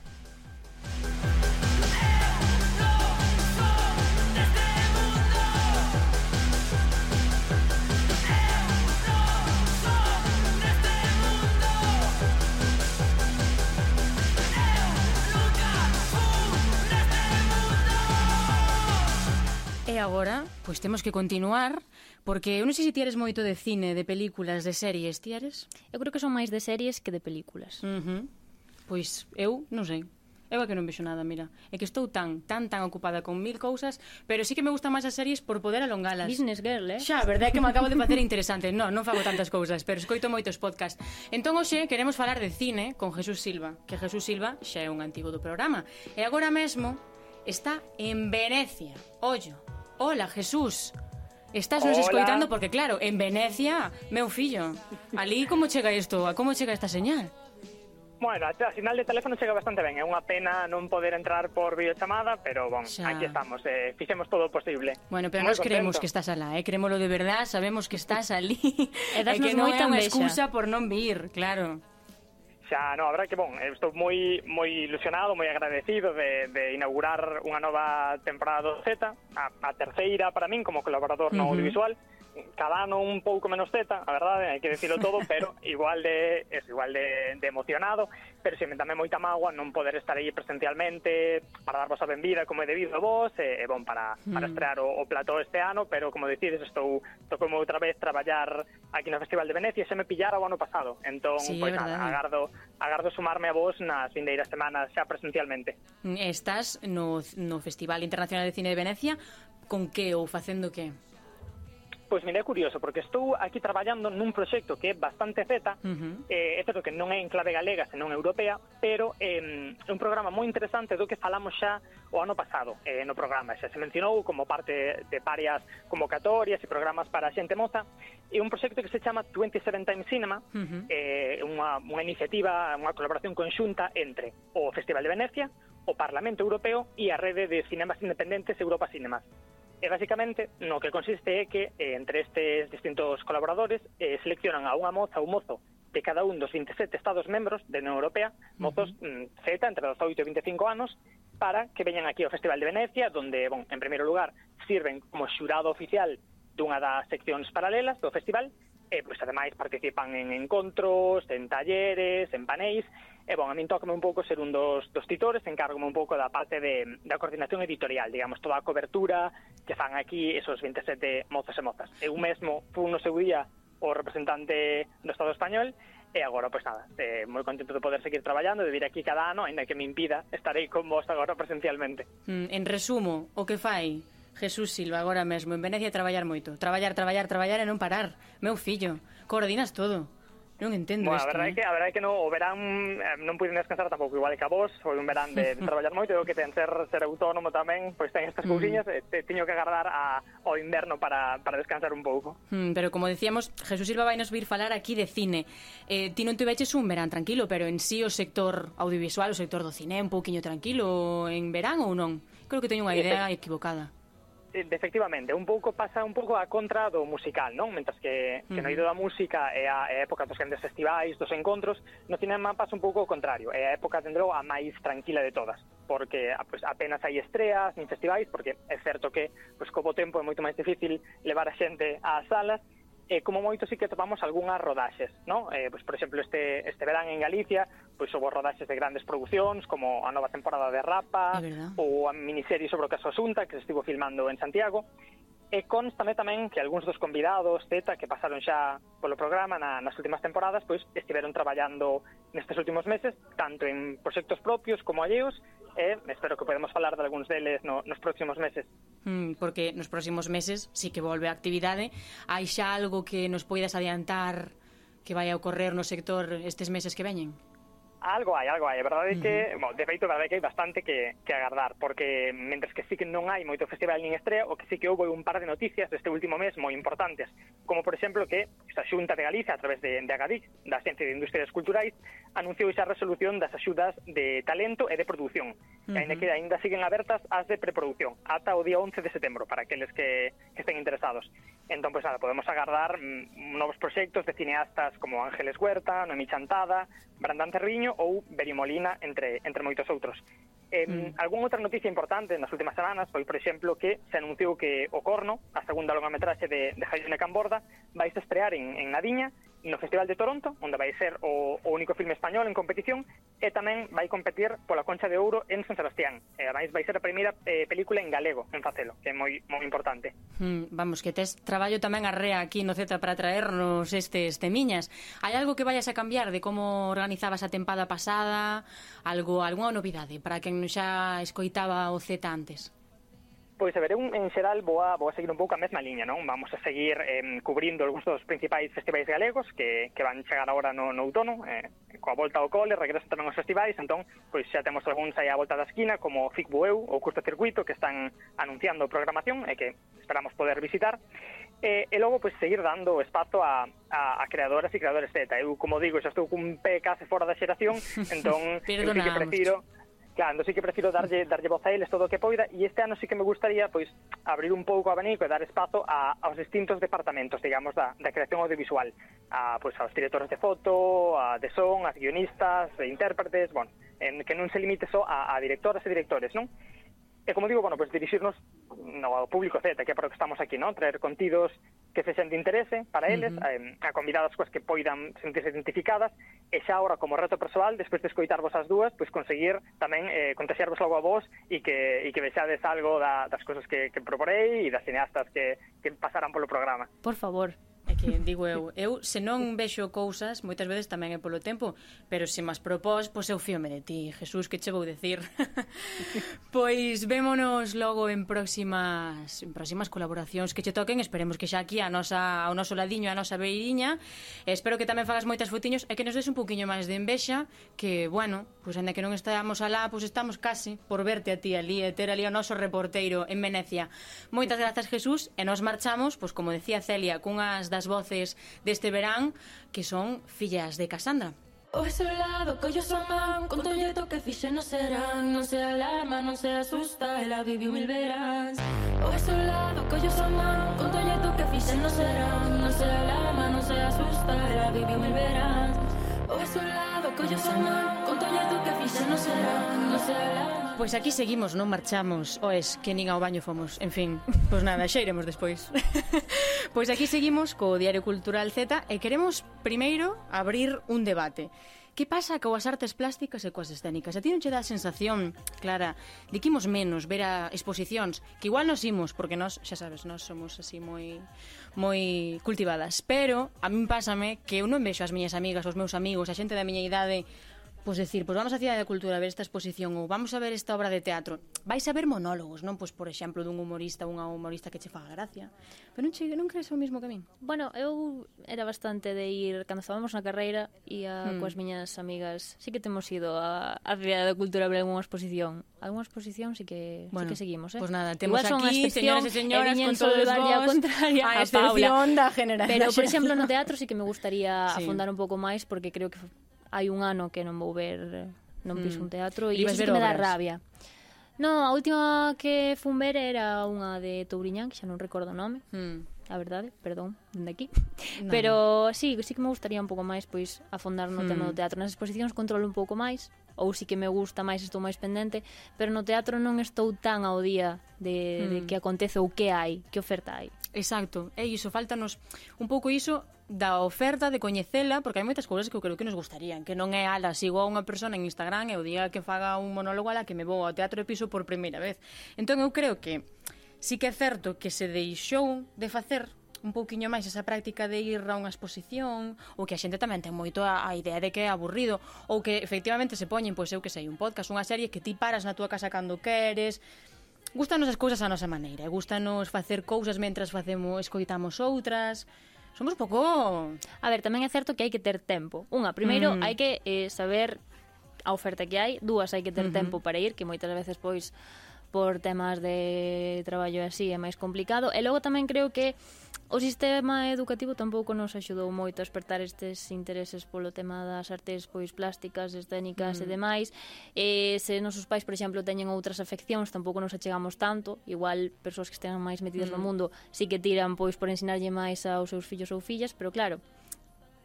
agora, pois temos que continuar Porque eu non sei se ti eres moito de cine, de películas, de series, ti eres? Eu creo que son máis de series que de películas. Uh -huh. Pois eu non sei. Eu é que non vexo nada, mira. É que estou tan, tan, tan ocupada con mil cousas, pero sí que me gustan máis as series por poder alongalas. Business girl, eh? Xa, verdade é que me acabo de facer interesante. Non, non fago tantas cousas, pero escoito moitos podcast. Entón, hoxe, queremos falar de cine con Jesús Silva, que Jesús Silva xa é un antigo do programa. E agora mesmo está en Venecia. Ollo, Hola, Jesús. Estás nos escoitando porque, claro, en Venecia, meu fillo, ali como chega isto? A como chega esta señal? Bueno, a, a sinal de teléfono chega bastante ben. É unha pena non poder entrar por videochamada, pero, bon, Xa. aquí estamos. Eh, fixemos todo o posible. Bueno, pero Muy nos creemos que estás alá, eh? Creémolo de verdad, sabemos que estás ali. e, e que non é unha excusa por non vir, claro. Xa, no, a verdade que bon, eh, estou moi moi ilusionado, moi agradecido de, de inaugurar unha nova temporada do Z, a, a terceira para min como colaborador uh -huh. no audiovisual, cada ano un pouco menos teta, a verdade, hai que decirlo todo, pero igual de es igual de, de emocionado, pero sempre tamén moita mágoa non poder estar aí presencialmente para darvos a benvida como é debido a vos, e, e bon para, para mm. estrear o, o plató este ano, pero como decides estou estou como outra vez traballar aquí no Festival de Venecia, se me pillara o ano pasado. Entón, sí, pois nada, agardo agardo sumarme a vos nas vindeiras semanas xa presencialmente. Estás no, no Festival Internacional de Cine de Venecia con que ou facendo que? Pois mira, é curioso, porque estou aquí traballando nun proxecto que é bastante zeta, uh -huh. eh, é certo que non é en clave galega, senón europea, pero é eh, un programa moi interesante do que falamos xa o ano pasado eh, no programa, xa se mencionou como parte de varias convocatorias e programas para a xente moza, e un proxecto que se chama 27 Time Cinema, uh -huh. eh, unha, unha iniciativa, unha colaboración conxunta entre o Festival de Venecia, o Parlamento Europeo e a Rede de Cinemas Independentes Europa Cinemas. E basicamente no que consiste é que eh, entre estes distintos colaboradores eh, seleccionan a unha moza ou mozo de cada un dos 27 Estados membros da Unión Europea, mozos uh -huh. Z entre 18 e 25 anos, para que veñan aquí ao Festival de Venecia, donde, bon, en primeiro lugar, sirven como xurado oficial dunha das seccións paralelas do festival, E, pois, ademais, participan en encontros, en talleres, en paneis, e, bon, a min tócame un pouco ser un dos, dos titores, encárgome un pouco da parte de, da coordinación editorial, digamos, toda a cobertura que fan aquí esos 27 mozos e mozas. Eu mesmo fui no seu día o representante do Estado español E agora, pois nada, eh, moi contento de poder seguir traballando, de vir aquí cada ano, ainda que me impida, estarei con vos agora presencialmente. Mm, en resumo, o que fai Jesús Silva, agora mesmo, en Venecia traballar moito. Traballar, traballar, traballar e non parar. Meu fillo, coordinas todo. Non entendo bueno, isto. A verdade eh? que, a verdade que no, o verán eh, non puiden descansar tampouco igual que a vos, foi un verán de, de traballar moito, eu que ten ser ser autónomo tamén, pois ten estas mm. cousiñas, mm. teño que agardar a, ao inverno para, para descansar un pouco. Mm, pero como decíamos, Jesús Silva vai nos vir falar aquí de cine. Eh, ti non te veches un verán tranquilo, pero en sí o sector audiovisual, o sector do cine, un pouquiño tranquilo en verán ou non? Creo que teño unha idea equivocada. Eh, efectivamente, un pouco pasa un pouco a contra do musical, non? Mentras que, que no ido da música é a época dos grandes festivais, dos encontros, no cinema pasa un pouco o contrario, é a época, tendrou a máis tranquila de todas, porque ah, pues, apenas hai estreas, nin festivais, porque é certo que, pues, co tempo é moito máis difícil levar a xente ás salas, eh, como moito sí que topamos algunhas rodaxes, ¿no? Eh, pois, por exemplo, este, este verán en Galicia, pois houve rodaxes de grandes producións, como a nova temporada de Rapa, ou a miniserie sobre o caso Asunta, que se estivo filmando en Santiago, E constame tamén que algúns dos convidados, Z, que pasaron xa polo programa na, nas últimas temporadas, pois estiveron traballando nestes últimos meses, tanto en proxectos propios como alleos, e espero que podemos falar de algúns deles no, nos próximos meses. Mm, porque nos próximos meses sí que volve a actividade. Hai xa algo que nos poidas adiantar que vai a ocorrer no sector estes meses que veñen? Algo hai, algo hai, A verdade é que, uh -huh. bon, de feito, a verdade que hai bastante que, que agardar, porque mentres que sí que non hai moito festival nin estrea, o que sí que houve un par de noticias deste último mes moi importantes, como por exemplo que a Xunta de Galicia, a través de, de Agadic, da Ciencia de Industrias Culturais, anunciou esa resolución das axudas de talento e de produción, uh -huh. e ainda que ainda siguen abertas as de preproducción, ata o día 11 de setembro, para aqueles que, que estén interesados. Entón, pois, pues, nada, podemos agardar mm, novos proxectos de cineastas como Ángeles Huerta, Noemi Chantada, Brandán Cerriño, Mariño ou Berimolina, entre, entre moitos outros. Eh, mm. Algún outra noticia importante nas últimas semanas foi, por exemplo, que se anunciou que O Corno, a segunda longa metraxe de, de Jaime Camborda, vai se estrear en, en Nadiña no Festival de Toronto, onde vai ser o, o único filme español en competición, e tamén vai competir pola Concha de Ouro en San Sebastián. E, ademais, vai ser a primeira eh, película en galego en facelo, que é moi, moi importante. Mm, vamos, que tes traballo tamén arrea aquí no Z para traernos estes temiñas. Hai algo que vayas a cambiar de como organizabas a tempada pasada? Algo, algunha novidade para quen xa escoitaba o Z antes? Pois a ver, eu en xeral vou a, vou a seguir un pouco a mesma liña, non? Vamos a seguir eh, cubrindo algúns dos principais festivais galegos que, que van chegar agora no, no outono, eh, coa volta ao cole, regreso tamén aos festivais, entón, pois xa temos algúns aí á volta da esquina, como Fic Bueu ou Curto Circuito, que están anunciando programación e que esperamos poder visitar, e, e logo, pois, seguir dando espazo a, a, a creadoras e creadores Z. Eu, como digo, xa estou cun pé case fora da xeración, entón, eu sí que prefiro... Mucho Claro, sí que prefiro darlle, darlle voz a eles todo o que poida e este ano sí que me gustaría pois abrir un pouco o abanico e dar espazo a, aos distintos departamentos, digamos, da, da creación audiovisual. A, pois, aos directores de foto, a de son, as guionistas, a intérpretes, bueno, en que non se limite só a, a directoras e directores, non? E como digo, bueno, pues dirixirnos no, mm, ao público Z, que é para o que estamos aquí, non? Traer contidos que se sente interese para eles, uh -huh. a, a convidadas coas que poidan sentirse identificadas, e xa agora como reto persoal, despois de escoitarvos as dúas, pois conseguir tamén eh, contagiarvos logo a vos e que, e que vexades algo da, das cousas que, que proporei e das cineastas que, que pasarán polo programa. Por favor que digo eu. Eu, se non vexo cousas, moitas veces tamén é polo tempo, pero se mas propós, pois eu fíome de ti, Jesús, que che vou decir. pois vémonos logo en próximas en próximas colaboracións que che toquen, esperemos que xa aquí a nosa, ao noso ladiño, a nosa beiriña, espero que tamén fagas moitas fotiños e que nos des un poquinho máis de envexa, que, bueno, pois ainda que non estamos alá, pois estamos case por verte a ti ali e ter ali o noso reporteiro en Venecia. Moitas grazas, Jesús, e nos marchamos, pois como decía Celia, cunhas das voces deste verán que son fillas de Casandra. O ese lado que ellos aman Con todo que fixe no serán. Non se alarma, non se asusta Ela viviu mil veráns O ese lado que ellos aman Con todo que fixe no serán. Non se alarma, non se asusta Ela viviu mil veráns O ese lado que ellos aman Con todo que fixe no serán. Non se alarma Pois aquí seguimos, non marchamos, oes, que nin ao baño fomos. En fin, pois nada, xa iremos despois. pois aquí seguimos co Diario Cultural Z e queremos primeiro abrir un debate. Que pasa coas artes plásticas e coas escénicas? A ti non che dá a sensación, Clara, de que imos menos ver a exposicións? Que igual nos imos, porque nós, xa sabes, nós somos así moi moi cultivadas. Pero a min pásame que eu non vexo as miñas amigas, os meus amigos, a xente da miña idade Pois decir, pois vamos á Cidade da Cultura a ver esta exposición ou vamos a ver esta obra de teatro. Vais a ver monólogos, non? Pois, por exemplo, dun humorista, unha humorista que che faga gracia. Pero non, che, non crees o mismo que min? Bueno, eu era bastante de ir, cando estábamos na carreira, e a hmm. coas miñas amigas, sí que temos ido a, a Cidade da Cultura a ver algunha exposición. Algunha exposición sí que, bueno, sí que seguimos, eh? Pois pues nada, temos Igual aquí, señoras e señoras, con todos vos, contraria a, a Paula. da generación. Pero, por exemplo, no teatro sí que me gustaría sí. afondar un pouco máis, porque creo que hai un ano que non vou ver non piso mm. un teatro e iso que me dá rabia. No, a última que fun ver era unha de Touriñán, que xa non recordo o nome. Mm. A verdade, perdón, dende aquí. No. Pero sí, sí que me gustaría un pouco máis pois afondar no mm. tema do mm. teatro. Nas exposicións controlo un pouco máis, ou sí que me gusta máis, estou máis pendente, pero no teatro non estou tan ao día de, mm. de que acontece ou que hai, que oferta hai. Exacto, é iso, faltanos un pouco iso da oferta, de coñecela, porque hai moitas cousas que eu creo que nos gustarían, que non é ala, sigo a unha persona en Instagram e o día que faga un monólogo ala que me vou ao teatro de piso por primeira vez. Entón eu creo que sí que é certo que se deixou de facer un pouquiño máis esa práctica de ir a unha exposición ou que a xente tamén ten moito a, a idea de que é aburrido ou que efectivamente se poñen, pois eu que sei, un podcast, unha serie que ti paras na túa casa cando queres Gústanos as cousas a nosa maneira, gústanos facer cousas mentras facemos, escoitamos outras, Somos pouco... A ver, tamén é certo que hai que ter tempo. Unha, primeiro, mm. hai que eh, saber a oferta que hai, dúas hai que ter uh -huh. tempo para ir, que moitas veces pois por temas de traballo así é máis complicado e logo tamén creo que O sistema educativo tampouco nos axudou moito a despertar estes intereses polo tema das artes pois plásticas, escénicas mm. e demais. E se nosos pais, por exemplo, teñen outras afeccións, tampouco nos achegamos tanto. Igual persoas que estén máis metidas mm. no mundo sí que tiran pois por ensinarlle máis aos seus fillos ou fillas, pero claro,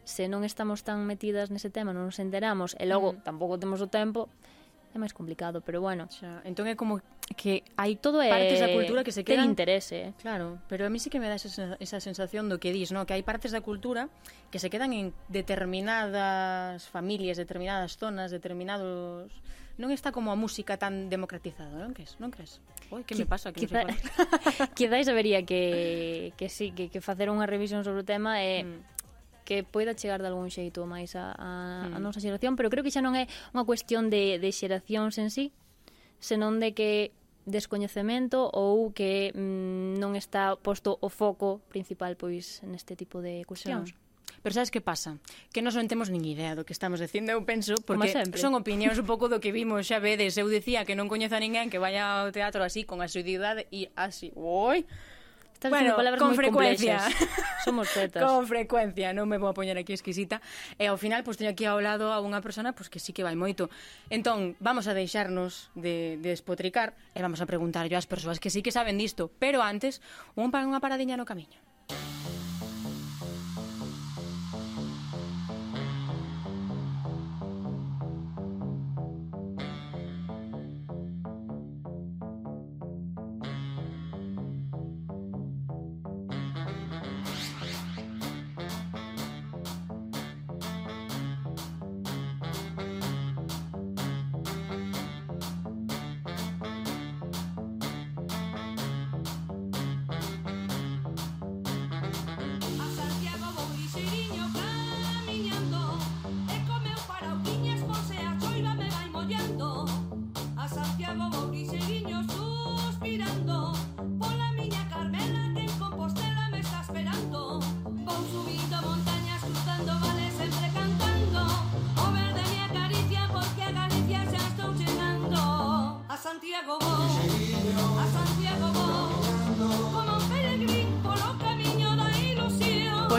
se non estamos tan metidas nese tema, non nos enteramos e logo mm. tampouco temos o tempo, é máis complicado, pero bueno. Xa, entón é como que hai todo é partes da cultura que se quedan interese. Eh. Claro, pero a mí sí que me dá esa, esa sensación do que dis, no, que hai partes da cultura que se quedan en determinadas familias, determinadas zonas, determinados non está como a música tan democratizada, non crees? Non crees? Oi, que me pasa que quizá, non sei Quizais habería que que sí, que que facer unha revisión sobre o tema é mm que poida chegar de algún xeito máis a, a, mm. a nosa xeración, pero creo que xa non é unha cuestión de, de xeracións en sí, senón de que descoñecemento ou que mm, non está posto o foco principal pois neste tipo de cuestións. Sí. Pero sabes que pasa? Que nós non temos nin idea do que estamos dicindo, eu penso, porque son opinións un pouco do que vimos xa vedes. Eu dicía que non coñezo a ninguén que vaya ao teatro así, con a idade e así, oi, Estás bueno, palabras con moi frecuencia. Complexas. Somos tetas. con frecuencia, non me vou a poñer aquí exquisita. E ao final, pois teño aquí ao lado a unha persona pois, que sí que vai moito. Entón, vamos a deixarnos de, de despotricar e vamos a preguntar yo ás persoas que sí que saben disto. Pero antes, un para unha paradiña no camiño.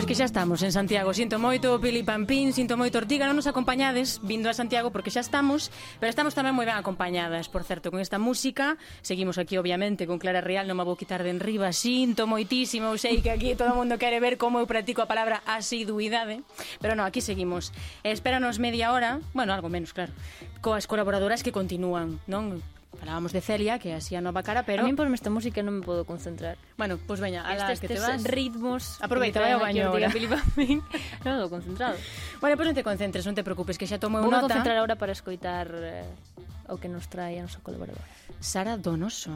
que xa estamos en Santiago. Sinto moito Pili Pampín, sinto moito Ortiga, non nos acompañades vindo a Santiago porque xa estamos, pero estamos tamén moi ben acompañadas, por certo, con esta música. Seguimos aquí, obviamente, con Clara Real, non me vou quitar de enriba. Sinto moitísimo, sei que aquí todo o mundo quere ver como eu practico a palabra asiduidade, pero non, aquí seguimos. Espéranos media hora, bueno, algo menos, claro, coas colaboradoras que continúan, non? Falábamos de Celia, que así a nova cara, pero... A mí por esta música non me podo concentrar. Bueno, pois pues veña, a la que te vas... ritmos... Aproveita, vai ao baño ahora. non estou concentrado. Bueno, pois pues non te concentres, non te preocupes, que xa tomo Vou nota. Vou concentrar agora para escoitar eh, o que nos trae a nosa colaboradora. Sara Donoso.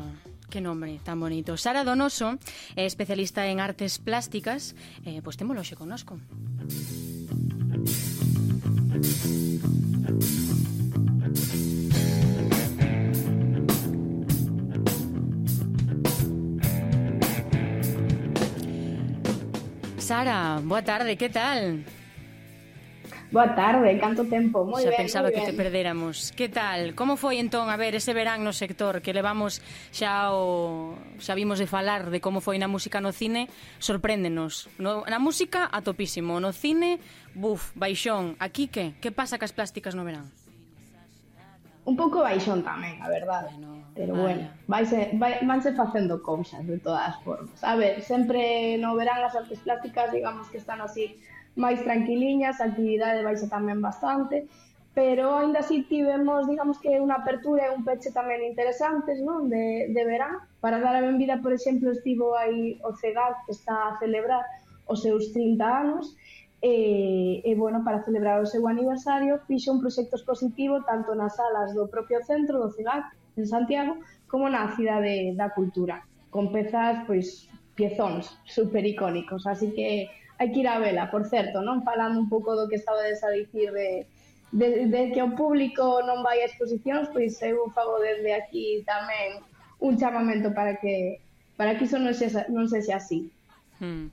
Que nombre tan bonito. Sara Donoso é especialista en artes plásticas. Eh, pois pues témolo xe connosco. Música Sara, boa tarde, que tal? Boa tarde, canto tempo, moi xa ben, pensaba que te perdéramos. Que tal? Como foi entón, a ver, ese verán no sector que levamos xa o xa vimos de falar de como foi na música no cine, sorpréndenos. No, na música a topísimo, no cine, buf, baixón. Aquí que? Que pasa cas plásticas no verán? un pouco baixón tamén, a verdade. Bueno, Pero bueno, vaise, vai, vanse facendo cousas de todas formas. A ver, sempre no verán as artes plásticas, digamos que están así máis tranquiliñas, a actividade baixa tamén bastante, pero aínda así tivemos, digamos que unha apertura e un peche tamén interesantes, non? De, de verán. Para dar a benvida, por exemplo, estivo aí o CEGAT, que está a celebrar os seus 30 anos, E, e bueno, para celebrar o seu aniversario fixo un proxecto expositivo tanto nas salas do propio centro do CIGAC en Santiago como na cidade da cultura con pezas pois piezóns super icónicos. Así que hai que ir a vela, por certo non? Falando un pouco do que estabades a dicir de, de, de que o público non vai a exposicións pois eu fago desde aquí tamén un chamamento para que para que iso non sexa, non sexa así. Hmm.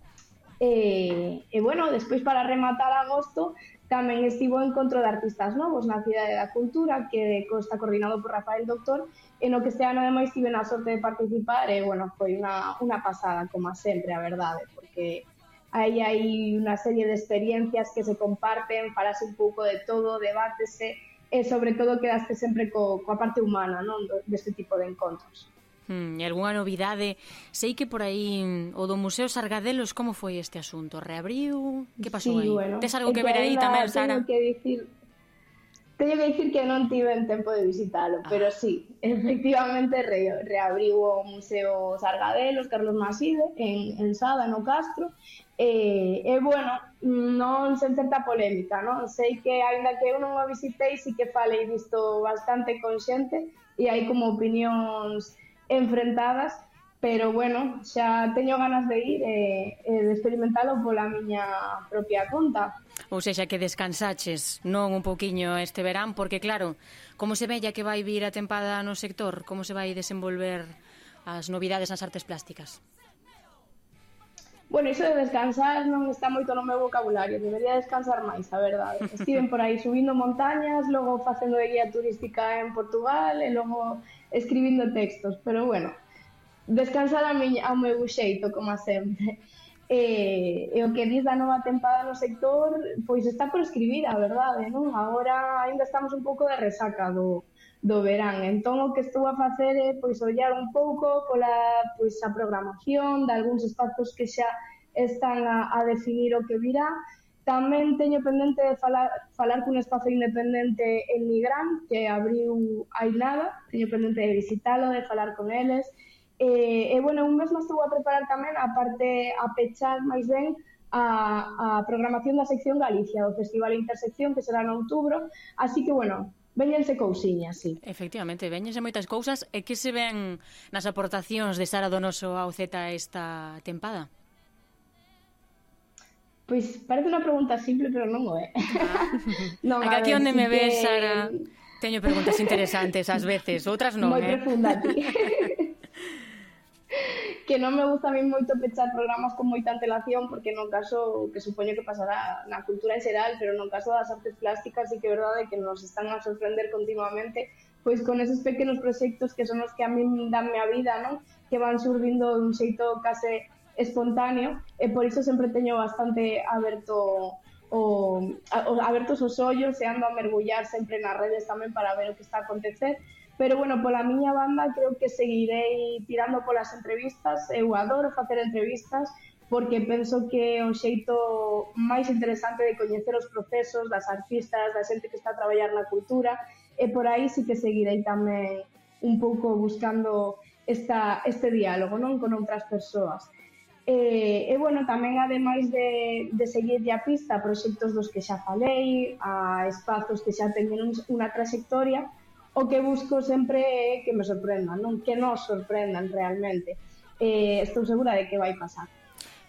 E, e bueno, despois para rematar agosto tamén estivo o Encontro de Artistas Novos na Cidade da Cultura que está coordinado por Rafael Doctor e no que este ano ademais tive na sorte de participar e bueno, foi unha, unha pasada como sempre, a verdade porque aí hai unha serie de experiencias que se comparten, farase un pouco de todo, debátese e sobre todo quedaste sempre co, coa parte humana non deste tipo de encontros. Hmm, e algunha novidade? Sei que por aí o do Museo Sargadelos, como foi este asunto? Reabriu? Que pasou sí, aí? Bueno, Tes algo que ver aí tamén, Sara? Que dicir Teño que dicir que non tiven tempo de visitalo, ah. pero sí, efectivamente re, reabriu o Museo Sargadelos, Carlos Maside, en, en Sada, no Castro, e, e bueno, non sen certa polémica, non? Sei que, ainda que eu non o visitei, sí que falei disto bastante con xente, e hai como opinións enfrentadas pero bueno, xa teño ganas de ir e, e de experimentalo pola miña propia conta. Ou seja, que descansaches non un pouquiño este verán, porque claro, como se vella que vai vir a tempada no sector, como se vai desenvolver as novidades nas artes plásticas? Bueno, iso de descansar non está moito no meu vocabulario, debería descansar máis, a verdade. Estiven por aí subindo montañas, logo facendo de guía turística en Portugal, e logo escribindo textos, pero bueno, descansar a miña, ao meu xeito, como sempre. E, e o que diz da nova tempada no sector, pois está por escribir, a verdade, non? Agora ainda estamos un pouco de resaca do, do verán. Entón o que estou a facer é pois ollar un pouco pola pois a programación de algúns espazos que xa están a, a definir o que virá Tamén teño pendente de falar, falar cun espazo independente en Migrán, que abriu hai nada, teño pendente de visitalo, de falar con eles, e, e bueno, un mesmo estuvo a preparar tamén, a parte a pechar máis ben, a, a programación da sección Galicia, do Festival Intersección, que será en outubro, así que, bueno, Véñense cousiñas, sí. Efectivamente, véñense moitas cousas. E que se ven nas aportacións de Sara Donoso ao Z esta tempada? Pois parece unha pregunta simple, pero non o ¿eh? é. non, Acá aquí onde me ves, que... Sara, teño preguntas interesantes ás veces, outras non, Moi eh? profunda ti. que non me gusta a mí moito pechar programas con moita antelación, porque non caso que supoño que pasará na cultura en xeral, pero non caso das artes plásticas, e que é verdade que nos están a sorprender continuamente pois con esos pequenos proxectos que son os que a mí danme a vida, non? Que van surdindo dun xeito case espontáneo e por iso sempre teño bastante aberto o, o abertos os ollos e ando a mergullar sempre nas redes tamén para ver o que está a acontecer pero bueno, pola miña banda creo que seguirei tirando polas entrevistas. Eh, Eu adoro facer entrevistas porque penso que é o xeito máis interesante de coñecer os procesos das artistas, da xente que está a traballar na cultura. E por aí sí que seguirei tamén un pouco buscando esta, este diálogo non con outras persoas E, e bueno, tamén ademais de, de seguir a pista proxectos dos que xa falei, a espazos que xa teñen unha trayectoria, o que busco sempre é que me sorprendan, non que nos sorprendan realmente. E, estou segura de que vai pasar.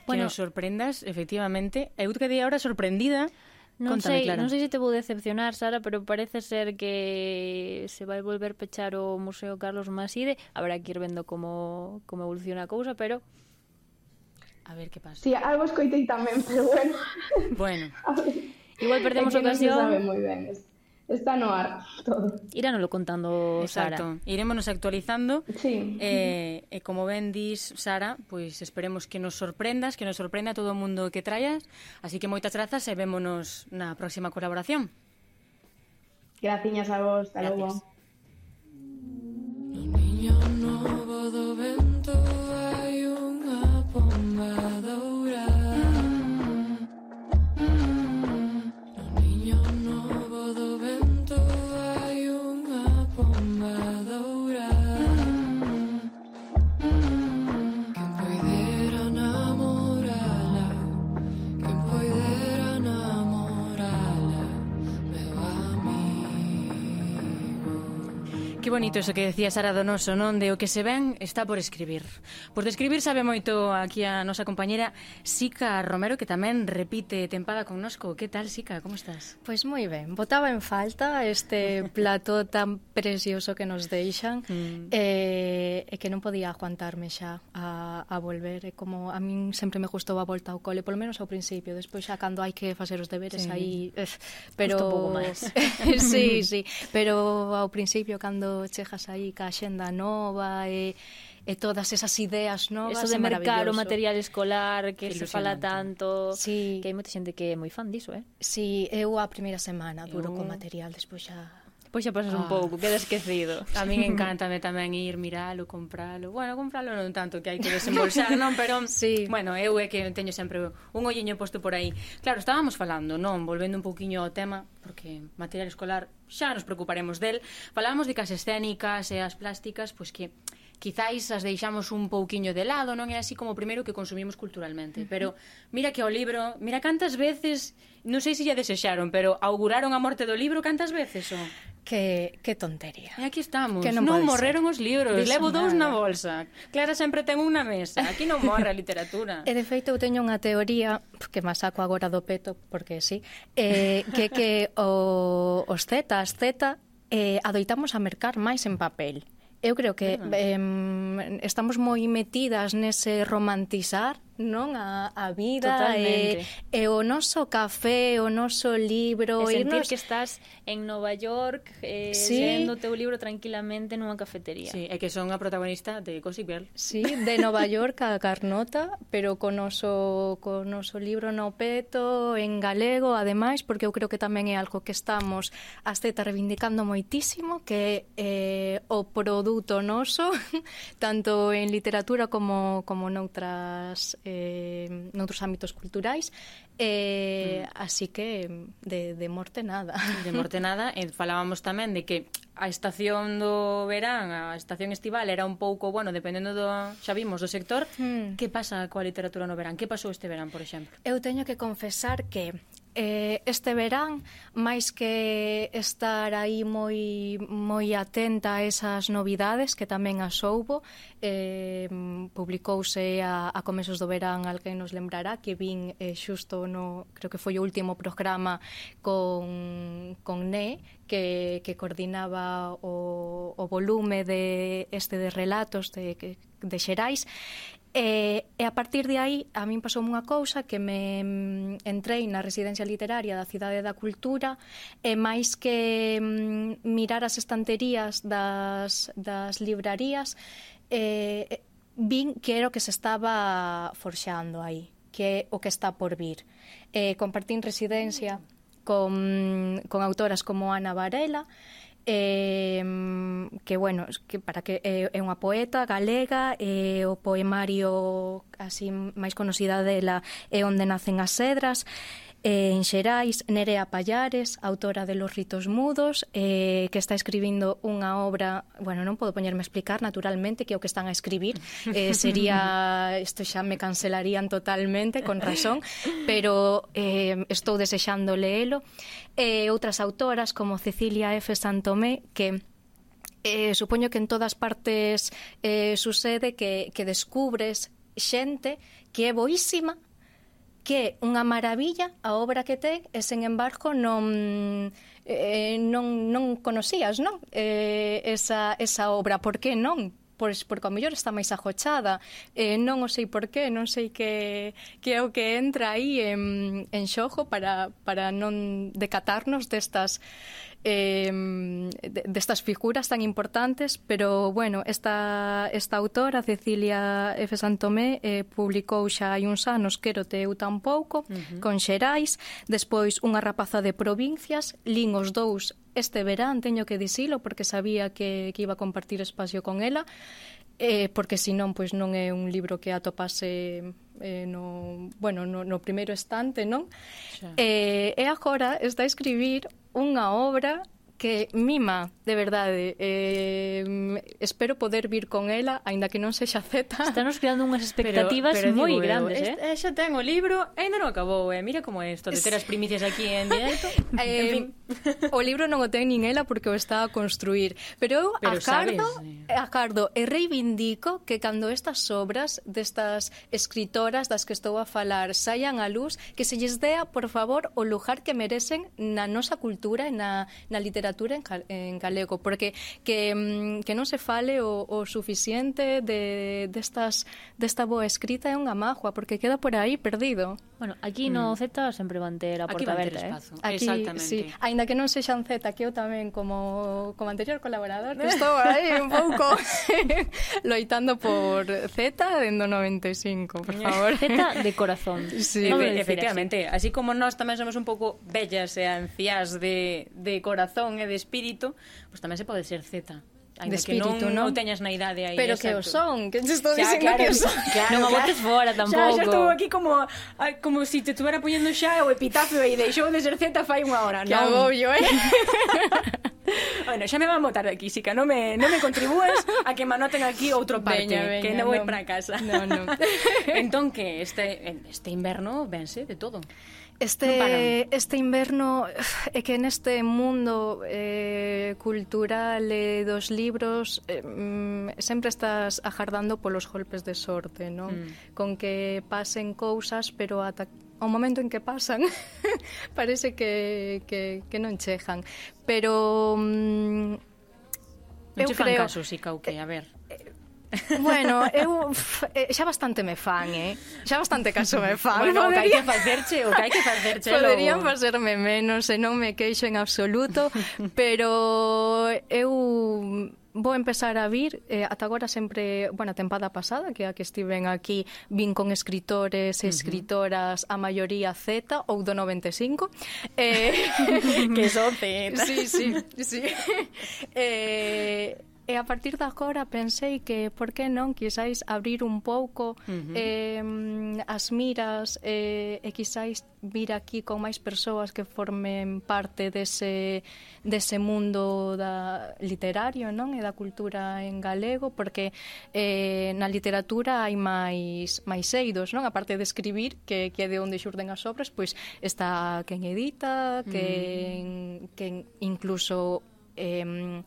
Bueno, que nos sorprendas, efectivamente. Eu que quedei ahora sorprendida Non Contame, sei, Clara. non sei se te vou decepcionar, Sara, pero parece ser que se vai volver pechar o Museo Carlos Maside. Habrá que ir vendo como, como evoluciona a cousa, pero A ver que pasa. Sí, algo escoitei tamén, pero bueno. bueno. Igual perdemos é que ocasión. Non se sabe moi ben está no ar todo. Iránoslo contando Exacto. Sara. Irémonos actualizando. Sí. Eh, e como ben dis, Sara, pois pues esperemos que nos sorprendas, que nos sorprenda todo o mundo que traias. Así que moitas grazas e vémonos na próxima colaboración. Graciñas a vos, hasta logo. bonito eso que decía Sara Donoso, non? De o que se ven está por escribir. Por describir sabe moito aquí a nosa compañera Sica Romero, que tamén repite tempada con nosco. Que tal, Sica? Como estás? Pois pues moi ben. Botaba en falta este plato tan precioso que nos deixan mm. Eh, e eh, eh, que non podía aguantarme xa a, a volver. E eh, como a min sempre me gustou a volta ao cole, polo menos ao principio. Despois xa cando hai que facer os deberes sí. aí... Eh, pero... un pouco máis. sí, sí. Pero ao principio, cando chegas aí ca xenda nova e, e todas esas ideas novas. Eso de mercar o material escolar que, se fala tanto, sí. que hai moita xente que é moi fan diso, eh? Sí, eu a primeira semana duro eu... con material, despois xa Pois xa pasas ah. un pouco, queda esquecido. A min encantame tamén ir, miralo, compralo. Bueno, compralo non tanto que hai que desembolsar, non, pero sí. bueno, eu é que teño sempre un olliño posto por aí. Claro, estábamos falando, non, volvendo un pouquiño ao tema, porque material escolar xa nos preocuparemos del. Falábamos de casas escénicas e as plásticas, pois que quizáis as deixamos un pouquiño de lado, non é así como o primeiro que consumimos culturalmente, pero mira que o libro, mira cantas veces, non sei se lle desexaron, pero auguraron a morte do libro cantas veces o Que, que tontería. E aquí estamos. Que non, non morreron ser. os libros. Dixo Levo dous na bolsa. Clara sempre ten un na mesa. Aquí non morre a literatura. e de feito eu teño unha teoría que me saco agora do peto porque sí, eh, que que o, os Z, as Z eh, adoitamos a mercar máis en papel Eu creo que eh, estamos moi metidas nese romantizar non a, a vida e, e eh, eh, o noso café, o noso libro, e sentir irnos... que estás en Nova York eh, sí. lendo o teu libro tranquilamente nunha cafetería. Sí, é que son a protagonista de Gossip Girl. Sí, de Nova York a Carnota, pero con noso, con noso libro no peto, en galego, ademais, porque eu creo que tamén é algo que estamos as teta reivindicando moitísimo, que é eh, o produto noso, tanto en literatura como, como noutras eh, noutros ámbitos culturais eh, mm. así que de, de morte nada de morte nada e falábamos tamén de que a estación do verán a estación estival era un pouco bueno dependendo do xa vimos do sector mm. que pasa coa literatura no verán que pasou este verán por exemplo eu teño que confesar que eh, este verán, máis que estar aí moi, moi atenta a esas novidades que tamén as houbo, eh, publicouse a, a comezos do verán alguén nos lembrará que vin eh, xusto no, creo que foi o último programa con, con NE, que, que coordinaba o, o volume de este de relatos de, de Xerais. E, e a partir de aí, a min pasou unha cousa que me mm, entrei na residencia literaria da Cidade da Cultura e máis que mm, mirar as estanterías das, das librarías, eh, vin que era o que se estaba forxando aí, que é o que está por vir. Eh, compartín residencia con, con autoras como Ana Varela, eh, que bueno, que para que é, é unha poeta galega, e eh, o poemario así máis conocida dela é onde nacen as cedras, eh, en Xerais, Nerea Pallares, autora de Los ritos mudos, eh, que está escribindo unha obra, bueno, non podo poñerme a explicar naturalmente que é o que están a escribir, eh, sería, isto xa me cancelarían totalmente, con razón, pero eh, estou desexando leelo. E eh, outras autoras como Cecilia F. Santomé, que eh, supoño que en todas partes eh, sucede que, que descubres xente que é boísima que unha maravilla a obra que ten e sen embargo non eh, non, non conocías, non? Eh, esa, esa obra, por que non? Pois porque ao mellor está máis ajochada, eh, non o sei por qué, non sei que, que é o que entra aí en, en xojo para, para non decatarnos destas eh, destas figuras tan importantes, pero, bueno, esta, esta autora, Cecilia F. Santomé, eh, publicou xa hai uns anos Quero te eu tampouco, uh -huh. con Xerais, despois unha rapaza de provincias, lin os dous este verán, teño que dicilo, porque sabía que, que iba a compartir espacio con ela, eh, porque senón pois non é un libro que atopase eh, no, bueno, no, no primeiro estante, non? Xa. Eh, e agora está a escribir una obra que mima, de verdade. Eh, espero poder vir con ela, aínda que non sexa Z. Estamos creando unhas expectativas pero, pero moi digo, grandes, eh? eh? Xa ten o libro, aínda non acabou, eh? Mira como é isto, de ter as primicias aquí en directo. eh, en fin. O libro non o ten nin ela porque o está a construir. Pero, pero acardo, sabes, eh. acardo e reivindico que cando estas obras destas escritoras das que estou a falar saian a luz, que se lles dea, por favor, o lugar que merecen na nosa cultura e na, na literatura literatura en, en galego, porque que, mm, que non se fale o, o suficiente de, destas, desta boa escrita é unha majua, porque queda por aí perdido. Bueno, aquí no mm. Z sempre van ter a porta aberta, eh? Aquí, Exactamente. Sí, ainda que non sexan Z, que eu tamén como, como anterior colaborador, que estou aí un pouco loitando por Z dendo 95, por favor. Z de corazón. Sí. No efectivamente, así. así como nós tamén somos un pouco bellas e anciás de, de corazón, e de espírito, pois tamén se pode ser Z. Ainda de espírito, que non, non teñas na idade aí. Pero exacto. que o son, que te estou dicindo claro, que o son. Claro, non me botes fora tampouco. Xa, xa estou aquí como como se si te estuvera poñendo xa o epitafio aí deixou de ser Z fai unha hora, non? Que agobio, eh? bueno, xa me van botar de aquí, xica, non me, non me contribúes a que manoten aquí outro parte, veña, veña, que non vou no. para casa. No, no. entón, que este, este inverno vense de todo. Este, este inverno é que neste mundo eh, cultural eh, dos libros eh, mm, sempre estás ajardando polos golpes de sorte, non? Mm. Con que pasen cousas, pero ata o momento en que pasan parece que, que, que non chejan. Pero... Mm, non eu che fan creo, caso, si cauque, a ver. Bueno, eu eh, xa bastante me fan, eh? Xa bastante caso me fan. Bueno, Podería... o que hai que facerche, o que hai que facerche. Poderían facerme menos, e non me queixo en absoluto, pero eu vou empezar a vir, eh, ata agora sempre, bueno, a tempada pasada, que a que estiven aquí, vin con escritores e escritoras, a maioría Z ou do 95. Eh, que son Z. Sí, sí, sí. Eh, E a partir de agora pensei que por que non quizáis abrir un pouco uh -huh. eh, as miras eh, e quizáis vir aquí con máis persoas que formen parte dese, dese mundo da literario non e da cultura en galego porque eh, na literatura hai máis máis eidos non a parte de escribir que, que é de onde xurden as obras pois está quen edita quen, uh -huh. quen incluso eh,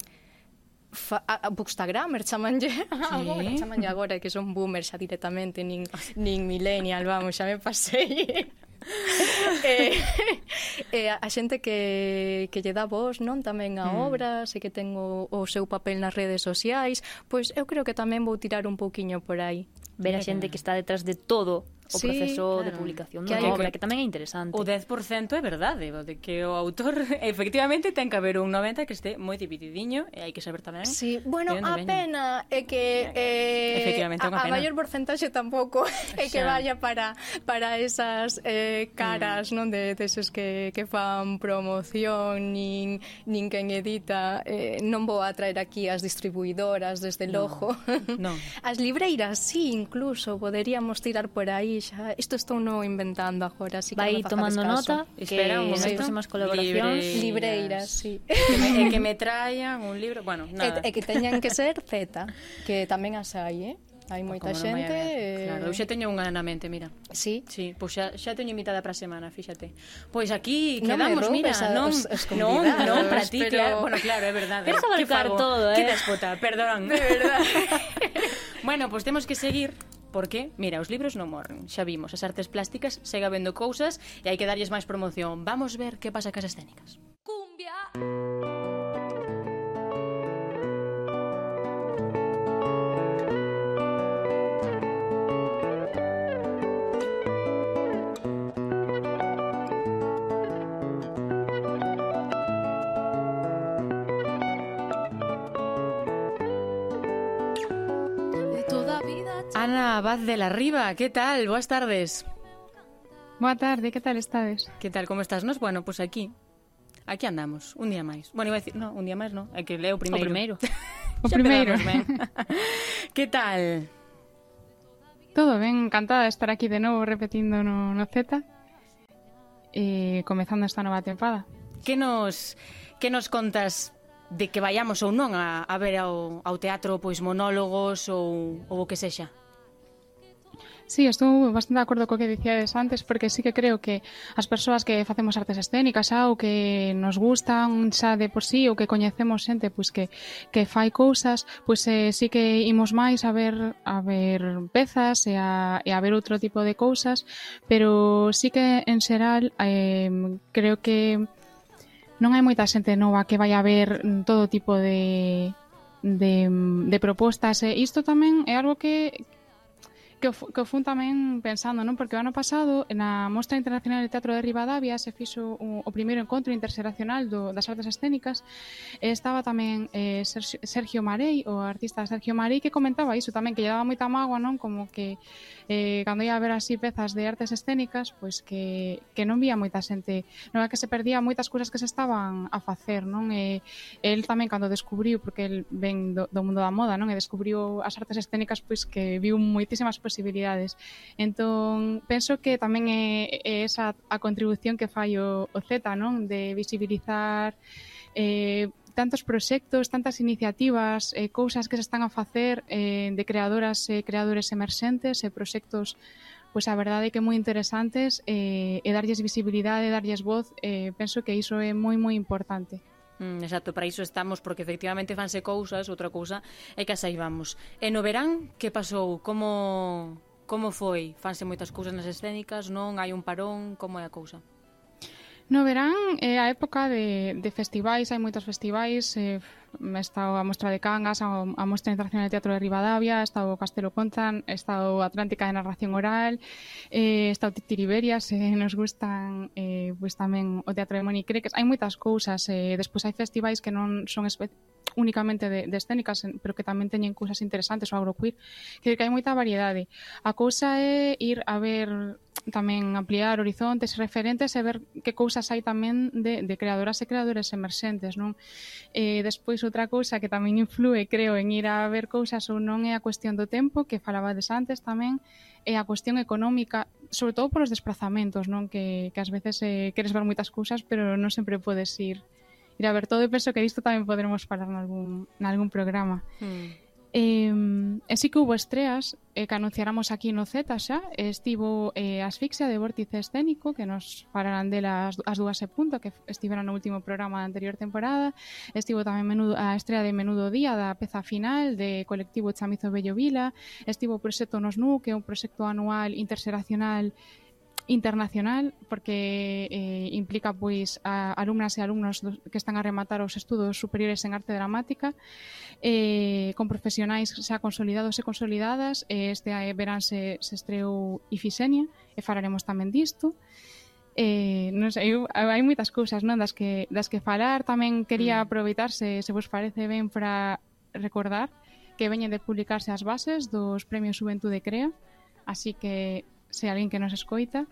fa, a, bookstagrammer chamanlle sí. chamanlle agora que son boomers xa directamente nin, nin millennial, vamos, xa me pasei eh, eh, a xente que, que lle dá voz non tamén a obra, mm. obra, que ten o, o seu papel nas redes sociais, pois eu creo que tamén vou tirar un pouquiño por aí. Ver a xente que está detrás de todo o sí, proceso claro. de publicación dunha obra, que tamén é interesante. O 10% é verdade, o de que o autor efectivamente ten que haber un 90 que este moi divididiño eh, e hai que saber tamén. Sí, bueno, a pena é que eh, efectivamente, a, a maior porcentaxe tampouco é eh, que vaya para para esas eh, mm. caras, mm. non de deses que, que fan promoción nin, nin quen edita eh, non vou a traer aquí as distribuidoras desde no. logo. No. As libreiras, sí, incluso poderíamos tirar por aí xa, isto estou no inventando agora, así que Vai tomando caso. nota, Espera, que nas próximas colaboracións... Libreiras, libreiras sí. Que me, e que me traian un libro, bueno, nada. E, e que teñan que ser Z, que tamén as hai, eh? Hai moita xente... No claro, eu xa teño unha na mente, mira. Sí? Sí, pois xa, xa teño invitada para a semana, fíxate. Pois aquí no quedamos, mira, a, non, os, os non, non, para ti, pero... claro, bueno, claro, é verdade. Queres eh, abarcar todo, eh? Que despota, perdón. De verdade. bueno, pois pues temos que seguir Porque, mira, os libros non morren, xa vimos, as artes plásticas segue habendo cousas e hai que darlles máis promoción. Vamos ver que pasa cas escénicas. Cumbia! Ana Abad de la Riva, ¿qué tal? Buenas tardes. Boa tarde, que tal estades? Que tal, como estás nos? Bueno, pois pues aquí Aquí andamos, un día máis Bueno, iba a decir, no, un día máis no, é que leo primeiro O primeiro O primeiro Que tal? Todo ben, encantada de estar aquí de novo repetindo no, no Z E comezando esta nova tempada Que nos, que nos contas de que vayamos ou non a, a ver ao, ao teatro pois monólogos ou, ou o que sexa? Sí, estou bastante de acordo co que dicíades antes porque sí que creo que as persoas que facemos artes escénicas ah, xa ou que nos gustan xa de por sí ou que coñecemos xente pois que que fai cousas, pois eh, sí que imos máis a ver a ver pezas e a, e a ver outro tipo de cousas, pero sí que en xeral eh, creo que non hai moita xente nova que vai a ver todo tipo de de, de propostas e isto tamén é algo que que, que fun tamén pensando, non? Porque o ano pasado, na Mostra Internacional de Teatro de Rivadavia, se fixo o, o primeiro encontro interseracional do, das artes escénicas, e estaba tamén eh, Sergio Marei, o artista Sergio Marei, que comentaba iso tamén, que lle daba moita mágoa, non? Como que eh, cando ia a ver así pezas de artes escénicas, pois que, que non vía moita xente, non é que se perdía moitas cousas que se estaban a facer, non? E, el tamén cando descubriu, porque el ven do, do mundo da moda, non? E descubriu as artes escénicas, pois que viu moitísimas posibilidades. Entón, penso que tamén é, é esa a contribución que fai o, o Z, non? De visibilizar eh, tantos proxectos, tantas iniciativas, eh, cousas que se están a facer eh, de creadoras e eh, creadores emerxentes e eh, proxectos pois a verdade é que moi interesantes eh, e darlles visibilidade, darlles voz, eh, penso que iso é moi moi importante. Mm, exacto, para iso estamos, porque efectivamente fanse cousas, outra cousa é que as saibamos. E no verán, que pasou? Como, como foi? Fanse moitas cousas nas escénicas, non? Hai un parón, como é a cousa? No verán é eh, a época de, de festivais, hai moitos festivais, eh, está a Mostra de Cangas, a, a Mostra Internacional de Teatro de Rivadavia, está o Castelo Contan, está o Atlántica de Narración Oral, eh, está o Titiriberia, se eh, nos gustan eh, pues tamén o Teatro de Monicreques, hai moitas cousas, eh, despois hai festivais que non son únicamente de, de escénicas, pero que tamén teñen cousas interesantes, o agroqueer, que hai moita variedade. A cousa é ir a ver tamén ampliar horizontes referentes e ver que cousas hai tamén de, de creadoras e creadores emerxentes, non? E despois outra cousa que tamén influe, creo, en ir a ver cousas ou non é a cuestión do tempo, que falabades antes tamén, é a cuestión económica, sobre todo polos desplazamentos, non? Que, que ás veces eh, queres ver moitas cousas, pero non sempre podes ir ir a ver todo e penso que disto tamén poderemos falar nalgún, nalgún programa. Hmm. Eh, e sí que hubo estreas eh, que anunciáramos aquí no Z xa Estivo eh, Asfixia de Vórtice Escénico Que nos falarán delas as dúas e punto Que estiveron no último programa da anterior temporada. Estivo tamén menudo, a estrela de Menudo Día Da peza final de colectivo Chamizo Bello Vila. Estivo o proxecto Nos Nu Que é un proxecto anual interseracional internacional porque eh, implica pois a alumnas e alumnos do, que están a rematar os estudos superiores en arte dramática eh, con profesionais xa consolidados e consolidadas e este eh, verán se, se estreou Ifixenia e falaremos tamén disto. Eh, non sei, eu, hai moitas cousas non das que, das que falar. Tamén quería mm. aproveitar se, se vos parece ben para recordar que veñen de publicarse as bases dos premios Juventude Crea. Así que se alguén que nos escoita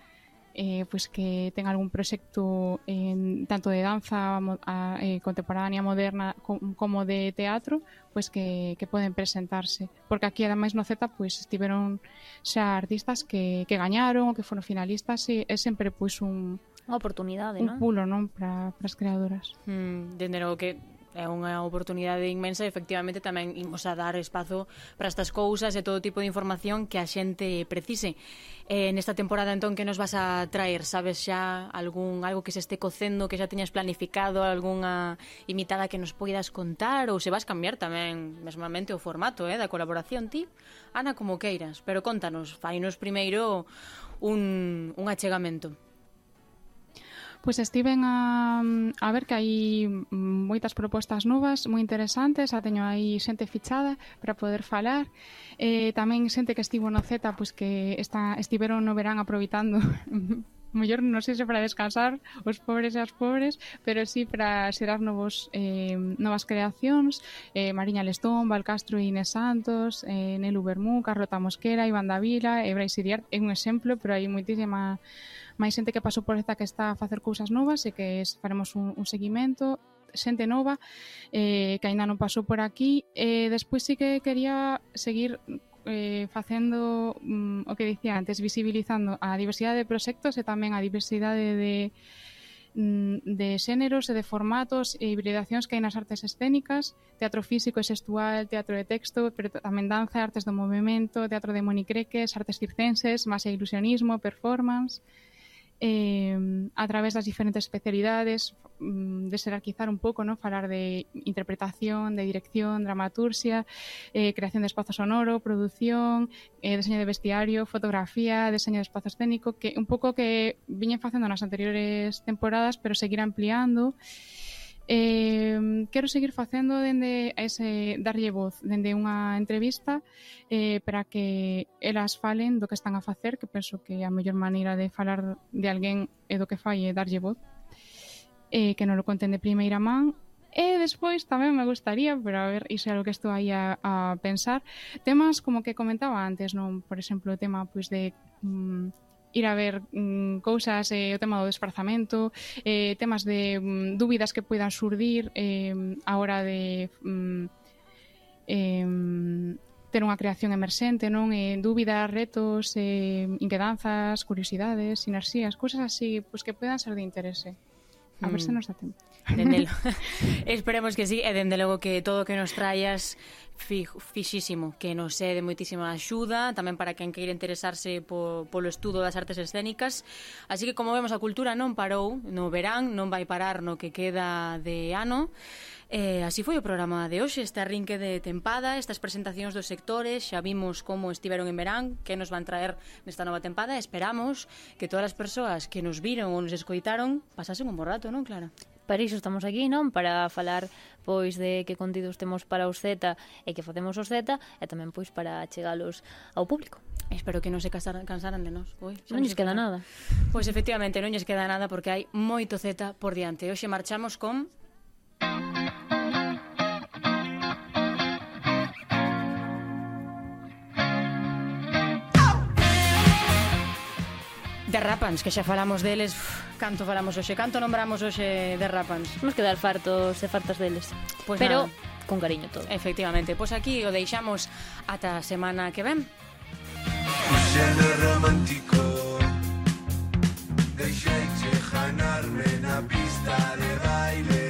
eh, pois que ten algún proxecto en, tanto de danza mo, a, eh, contemporánea moderna com, como de teatro, pois que, que poden presentarse. Porque aquí, ademais, no Z, pois estiveron xa artistas que, que gañaron, que foron finalistas, e é sempre pois un, Unha oportunidade, un non? pulo, non, para as creadoras. Mm, dende logo que é unha oportunidade inmensa e efectivamente tamén imos a dar espazo para estas cousas e todo tipo de información que a xente precise. Eh, nesta temporada entón que nos vas a traer? Sabes xa algún algo que se este cocendo, que xa teñas planificado, algunha imitada que nos poidas contar ou se vas cambiar tamén mesmamente o formato eh, da colaboración ti? Ana, como queiras, pero contanos, fainos primeiro un, un achegamento. Pois estiven a, a ver que hai moitas propostas novas, moi interesantes, a teño aí xente fichada para poder falar. Eh, tamén xente que estivo no Z, pois que está, estiveron no verán aproveitando mellor non sei se para descansar os pobres e as pobres, pero sí para xerar novos eh, novas creacións, eh, Mariña Lestón, Val Castro e Inés Santos, eh, Nelu Bermú, Carlota Mosquera, Iván Davila, e Brais Iriart é un exemplo, pero hai moitísima máis xente que pasou por esta que está a facer cousas novas e que es, faremos un, un seguimento xente nova eh, que aínda non pasou por aquí. E eh, despois sí que quería seguir eh, facendo mm, o que dicía antes, visibilizando a diversidade de proxectos e tamén a diversidade de, mm, de xéneros e de formatos e hibridacións que hai nas artes escénicas, teatro físico e sexual, teatro de texto, pero tamén danza, artes do movimento, teatro de monicreques, artes circenses, máis ilusionismo, performance, eh, a través das diferentes especialidades, mm, deserarquizar un pouco, non? falar de interpretación, de dirección, dramaturgia, eh, creación de espazo sonoro, produción, eh, deseño de vestiario, fotografía, deseño de espazo escénico, que un pouco que viñen facendo nas anteriores temporadas, pero seguir ampliando. E eh, quero seguir facendo dende ese darlle voz dende unha entrevista eh, para que elas falen do que están a facer, que penso que a mellor maneira de falar de alguén é do que fai é darlle voz eh, que non lo conten de primeira man E despois tamén me gustaría, pero a ver, iso é algo que estou aí a, a pensar, temas como que comentaba antes, non? Por exemplo, o tema pois de mm, ir a ver mm, cousas, eh, o tema do desplazamento, eh, temas de mm, dúbidas que poidan surdir eh, a hora de mm, eh, ter unha creación emerxente, non? Eh, dúbidas, retos, eh, inquedanzas, curiosidades, sinerxías, cousas así pois que puedan ser de interese. A ver mm. se nos dá tempo. Dende Esperemos que sí, e dende logo que todo o que nos traías fixísimo, que nos é de moitísima axuda, tamén para quen queira interesarse po, polo estudo das artes escénicas. Así que, como vemos, a cultura non parou no verán, non vai parar no que queda de ano. Eh, así foi o programa de hoxe, este arrinque de tempada, estas presentacións dos sectores, xa vimos como estiveron en verán, que nos van traer nesta nova tempada, esperamos que todas as persoas que nos viron ou nos escoitaron pasasen un bo rato, non, Clara? Para iso estamos aquí, non? Para falar pois de que contidos temos para os Z e que facemos os Z e tamén pois para chegalos ao público. Espero que non se casaran, cansaran de nós. Ui, non lles queda nada. Pois efectivamente non lles queda nada porque hai moito Z por diante. Hoxe marchamos con... de Rapans, que xa falamos deles, uf, canto falamos hoxe, canto nombramos hoxe de Rapans. Vamos quedar fartos e fartas deles. Pues Pero nada. con cariño todo. Efectivamente, pois pues aquí o deixamos ata a semana que ven. Xeno romántico Deixei che janarme na pista de baile